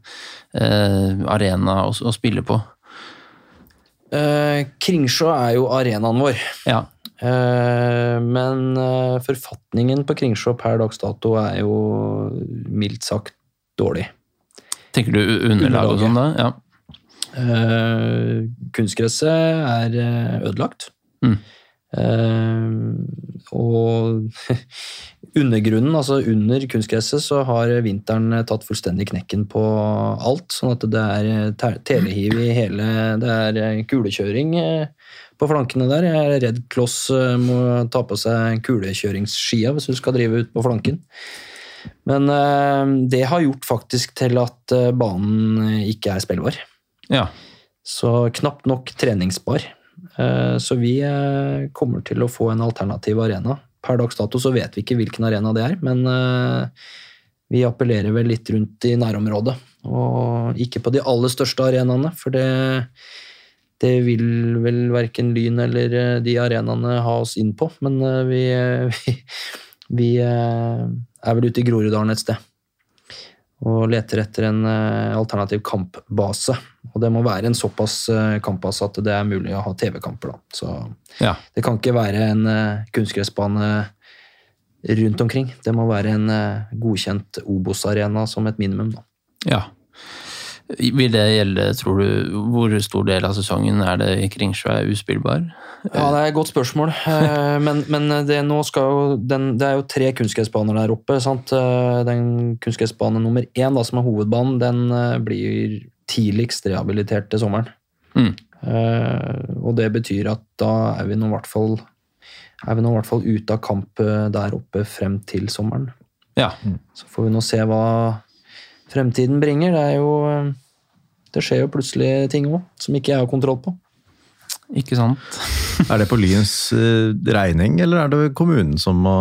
eh, arena å, å spille på? Eh, Kringsjå er jo arenaen vår. Ja. Eh, men eh, forfatningen på Kringsjå per dags dato er jo mildt sagt dårlig. Tenker du underlag og sånn da? Ja. Eh, kunstgresset er eh, ødelagt. Mm. Uh, og undergrunnen, altså under kunstgresset, så har vinteren tatt fullstendig knekken på alt. Sånn at det er eh, telehiv i hele Det er kulekjøring på flankene der. Jeg er redd Kloss må ta på seg kulekjøringsskia hvis hun skal drive ut på flanken. Men uh, det har gjort faktisk til at banen ikke er spillbar. Ja. Så knapt nok treningsbar. Eh, Så vi eh, kommer til å få en alternativ arena. Per dags dato så vet vi ikke hvilken arena det er, men eh, vi appellerer vel litt rundt i nærområdet. Og ikke på de aller største arenaene, for det, det vil vel verken Lyn eller de arenaene ha oss inn på. Men vi, vi, vi er vel ute i Groruddalen et sted og leter etter en alternativ kampbase. Og det må være en såpass kampass at det er mulig å ha TV-kamper. da. Så ja. det kan ikke være en eh, kunstgressbane rundt omkring. Det må være en eh, godkjent Obos-arena som et minimum. da. Ja. Vil det gjelde, tror du, hvor stor del av sesongen er det i Kringsjå er uspillbar? Ja, det er et godt spørsmål. Eh, Men, men det, nå skal jo den, det er jo tre kunstgressbaner der oppe. sant? Eh, Den kunstgressbane nummer én, da, som er hovedbanen, den eh, blir tidligst rehabilitert til sommeren. Mm. Uh, Og det betyr at da er vi nå i hvert fall er vi nå i hvert fall ute av kamp eh, der oppe frem til sommeren. Ja. Så får vi nå se hva fremtiden bringer. Det er jo eh, Det skjer jo plutselig ting òg, som ikke jeg har kontroll på. Ikke sant? Er det på Lyns eh, regning, eller er det kommunen som må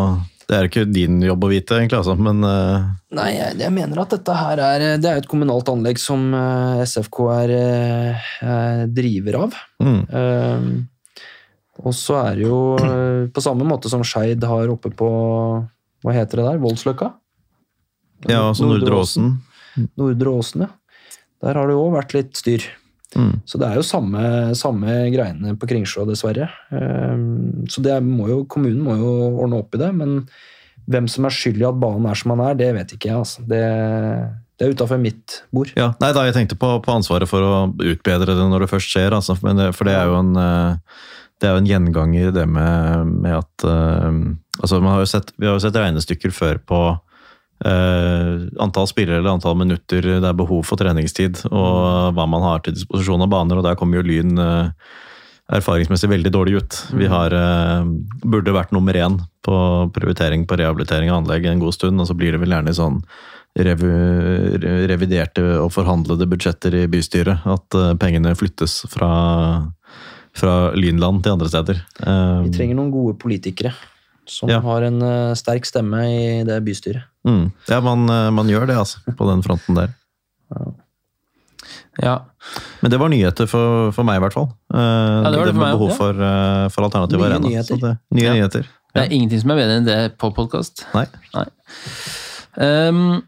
Det er ikke din jobb å vite, egentlig, altså, men uh... Nei, jeg, jeg mener at dette her er Det er et kommunalt anlegg som uh, SFK er, eh, er driver av. mm, Uh, og så er det jo eh, på samme måte som Skeid har oppe på Hva heter det der? Voldsløkka? Ja, altså Nordre Åsen. Nordre Åsen, ja. Der har det jo òg vært litt styr. Mm. Så det er jo samme, samme greiene på Kringsjå, dessverre. Ehm, Så det må jo, kommunen må jo ordne opp i det, men hvem som er skyld i at banen er som den er, det vet ikke jeg. Altså. Det, det er utafor mitt bord. Ja, nei da, jeg tenkte på, på ansvaret for å utbedre det når det først skjer, altså, men det, for det er jo en, eh, det er jo en gjenganger det med, med at eh, altså man har jo sett, Vi har jo sett regnestykker før på eh, antall spillere eller antall minutter det er behov for treningstid, og hva man har til disposisjon av baner, og der kommer jo Lyn uh, erfaringsmessig veldig dårlig ut. Vi har, uh, burde vært nummer én på prioritering på rehabilitering av anlegg en god stund, og så blir det vel gjerne sånn revu, reviderte og forhandlede budsjetter i bystyret. At pengene flyttes fra, fra Lynland til andre steder. Vi trenger noen gode politikere som Ja. har en uh, sterk stemme i det bystyret. mm, ja, man, eh, man gjør det, altså, på den fronten der. Ja. Men det var nyheter for, for meg, i hvert fall. Ja, det var det for med meg, behov for, uh, for alternativ Nye arena. nyheter. Det, nye Ja. nyheter. Det er ingenting som er bedre enn det på podkast. Nei. Um,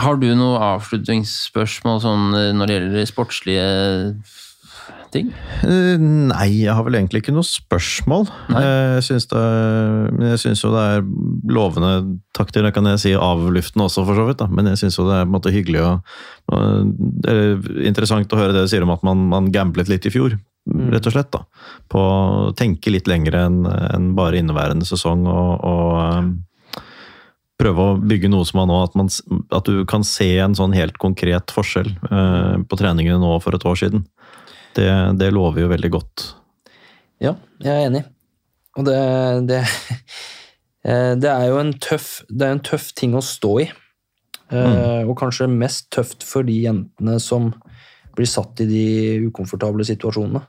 har du noe avslutningsspørsmål sånn når det gjelder sportslige ting? Eh, Nei, jeg har vel egentlig ikke noe spørsmål. Nei. Eh, Jeg syns, det, men jeg syns jo det er lovende takter, det kan jeg si av luften også, for så vidt. Da. Men jeg syns jo det er på en måte hyggelig og, det er interessant å høre det du sier om at man, man gamblet litt i fjor. Rett og slett. da. På å tenke litt lenger enn en bare inneværende sesong og, og eh, prøve å bygge noe som man nå at, man, at du kan se en sånn helt konkret forskjell eh, på treningene nå for et år siden. Det, det lover jo veldig godt. Ja, jeg er enig. Og det, det, eh, det er jo en tøff, det er en tøff ting å stå i. Mm. Og kanskje mest tøft for de jentene som blir satt i de ukomfortable situasjonene.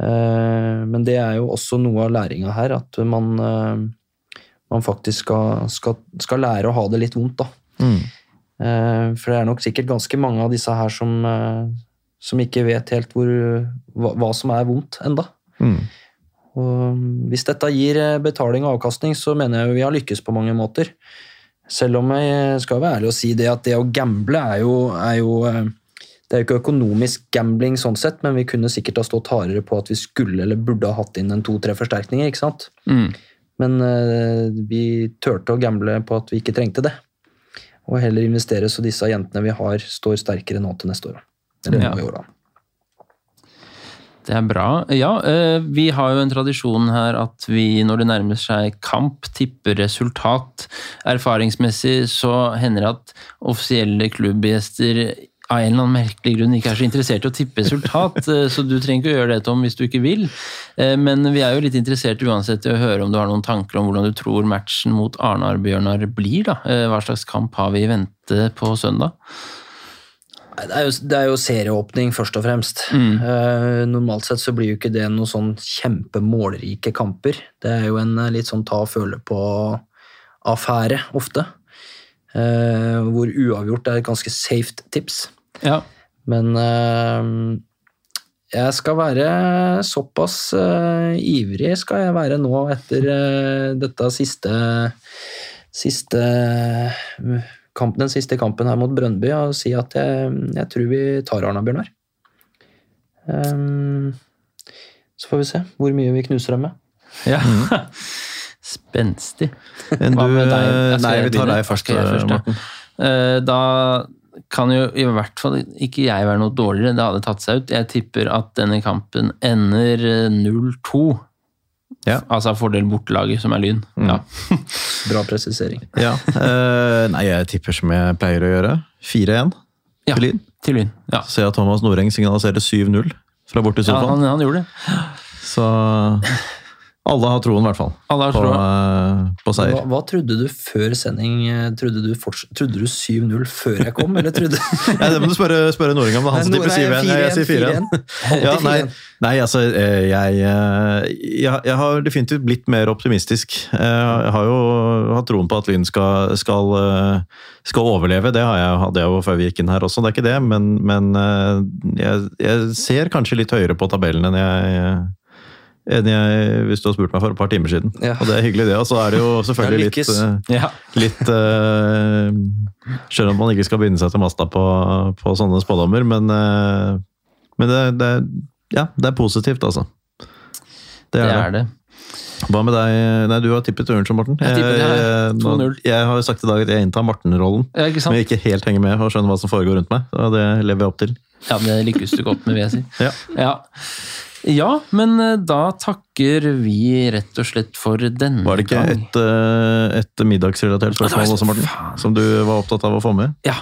Eh, Men det er jo også noe av læringa her, at man, eh, man faktisk skal, skal, skal lære å ha det litt vondt, da. Mm. For det er nok sikkert ganske mange av disse her som, eh, som ikke vet helt hvor, hva, hva som er vondt enda. Mm. Og hvis dette gir eh, betaling og avkastning, så mener jeg vi har lykkes på mange måter. Selv om jeg skal være ærlig og si det at det å gamble er jo, er jo eh, Det er jo ikke økonomisk gambling sånn sett, men vi kunne sikkert ha stått hardere på at vi skulle eller burde ha hatt inn en to-tre forsterkninger, ikke sant? Mm. Men eh, vi turte å gamble på at vi ikke trengte det. Og heller investere så disse jentene vi har, står sterkere nå til neste år. Eller Ja. vi år, da. Det er bra. Ja, eh, vi har jo en tradisjon her at vi når det nærmer seg kamp, tipper resultat. Erfaringsmessig så hender det at offisielle klubbgjester av en eller annen merkelig grunn ikke er så interessert i å tippe resultat, eh, så du trenger ikke å gjøre det, Tom, hvis du ikke vil. Eh, Men vi er jo litt interessert uansett i å høre om du har noen tanker om hvordan du tror matchen mot Arnar-Bjørnar blir. da. Hva slags kamp har vi i vente på søndag? Det er, jo, det er jo serieåpning, først og fremst. Eh, normalt sett så blir jo ikke det noen sånn kjempemålrike kamper. Det er jo en eh, litt sånn ta og føle på-affære, ofte. Eh, hvor uavgjort er et ganske safe tips. Ja, Men eh, jeg skal være såpass eh, ivrig skal jeg være nå etter eh, dette siste siste kamp, den siste kampen her mot Brøndby og si at jeg, jeg tror vi tar Arna-Bjørnar. Um, så får vi se hvor mye vi knuser dem med. ja. Spenstig. Men Hva du, eh, nei, vi tar deg først. Morten. Eh, Da kan jo i hvert fall ikke jeg være noe dårligere. Det hadde tatt seg ut. Jeg tipper at denne kampen ender eh, 0-2. Ja. Altså fordel bortelaget, som er Lyn. Ja. Bra presisering. Ja. eh, nei, jeg tipper som jeg pleier å gjøre. 4-1 Ja, til Lyn. til Lyn. Ja. Så ser jeg at Thomas Noreng signaliserer 7-0 fra borte i Ja, han, han gjorde det. Så alle har troen, i hvert fall, Alle har på, eh, på seier. Hva, hva trodde du før sending? Trodde du, trodde du 7-0 før jeg kom, eller trodde ja, det må du spørre, spørre Noring om. det er Han som tipper 7-1. Jeg, jeg sier 4-1. 4-1. Ja, nei, nei, altså eh, jeg, eh, jeg, jeg har definitivt blitt mer optimistisk. Eh, Jeg har jo hatt troen på at Lyn skal, skal, eh, skal overleve. Det har jeg, hadde jeg jo før vi gikk inn her også, det er ikke det. Men, men eh, jeg, jeg ser kanskje litt høyere på tabellen enn jeg, enn jeg, hvis du har spurt meg for et par timer siden. Ja. Og det er hyggelig, det. Og så er det jo selvfølgelig litt, eh, Ja. litt uh, Selv at man ikke skal binde seg til masta på, på sånne spådommer, men, uh, men det, det, ja, det er positivt, altså. Det er det. er det. Hva med deg? Nei, du har tippet Ørnskjold, Morten. Jeg. Jeg- 2-0. Jeg har jo sagt i dag at jeg inntar Morten-rollen, Ja, men ikke helt henger med og skjønner hva som foregår rundt meg. Og det lever jeg opp til. Ja, men det lykkes du godt med, vil jeg si. Ja. Ja. Ja, men eh, da takker vi rett og slett for denne Var det ikke gang. et, eh, et middagsrelatert spørsmål også, Morten? Som du var opptatt av å få med? Ja,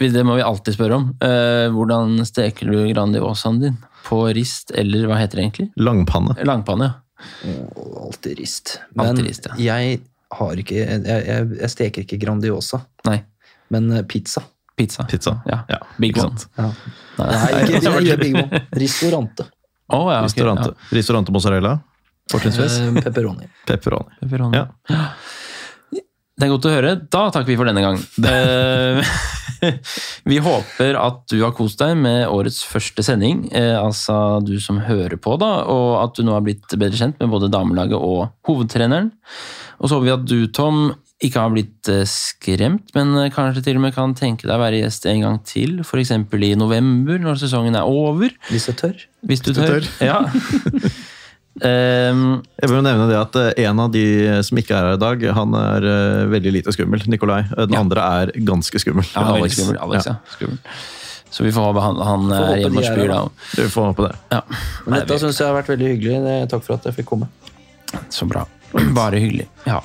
det må vi alltid spørre om. Eh, hvordan steker du Grandiosaen din? På rist, eller hva heter det egentlig? Langpanne. Langpanne, ja. Og alltid rist. Men Alltid rist, ja. jeg har ikke jeg, jeg, jeg steker ikke Grandiosa, Nei, men pizza. pizza. Pizza. Ja, Ja, Big one. Ja. Nei, ikke, det er ikke Big One. Ristorante. Å, ja, ok, ja. Ristorante mozzarella. Fortrinnsvis. Uh, pepperoni. Pepperoni. Ja. Pepperoni. Ja. Det er godt å høre. Da takker vi for denne gang. Eh, vi håper at du har kost deg med årets første sending, eh, altså du som hører på, da, og at du nå har blitt bedre kjent med både damelaget og hovedtreneren. Og så håper vi at du, Tom, ikke har blitt eh, skremt, men eh, kanskje til og med kan tenke deg å være gjest en gang til, f.eks. i november, når sesongen er over. Hvis jeg tør. Hvis du du tør. tør. Ja. Ehm, Jeg vil jo nevne det at eh, en av de som ikke er her i dag, han er veldig lite skummel. Nikolai. Den Ja. andre er ganske skummel. ja, Alex. skummel. Alex, ja. Skummel. Så vi får håpe han, han Får er hjemme og spyr da. Du får håpe det. Ja. Men dette syns jeg har vært veldig hyggelig. Takk for at jeg fikk komme. Så bra. Bare hyggelig. Ja.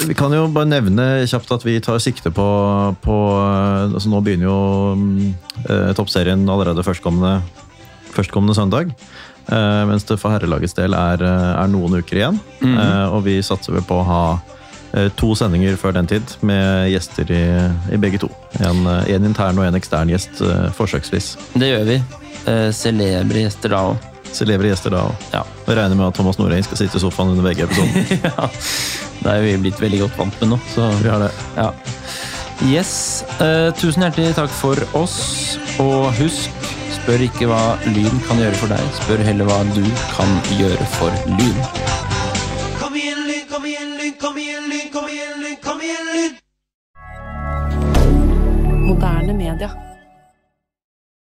Vi kan jo bare nevne kjapt at vi tar sikte på, på altså Nå begynner jo mm, eh, toppserien allerede førstkommende, førstkommende søndag. Eh, mens det for herrelagets del er, eh, er noen uker igjen. eh, og vi satser vel på å ha eh, to sendinger før den tid med gjester i, i begge to. En, eh, en intern og en ekstern gjest, eh, forsøksvis. Det gjør vi. Eh, celebre gjester da òg. Så lever gjester da og Ja. regner med at Thomas Noreng skal sitte i sofaen under begge episodene. ja. Det er vi blitt veldig godt vant med nå. Så Vi har det. ja. Yes. Eh, tusen hjertelig takk for oss. Og husk, spør ikke hva Lyn kan gjøre for deg. Spør heller hva du kan gjøre for Lyn. Kom igjen, Lyn, kom igjen, Lyn, kom igjen, Lyn, kom igjen, Lyn, kom igjen, Lyn! Moderne media.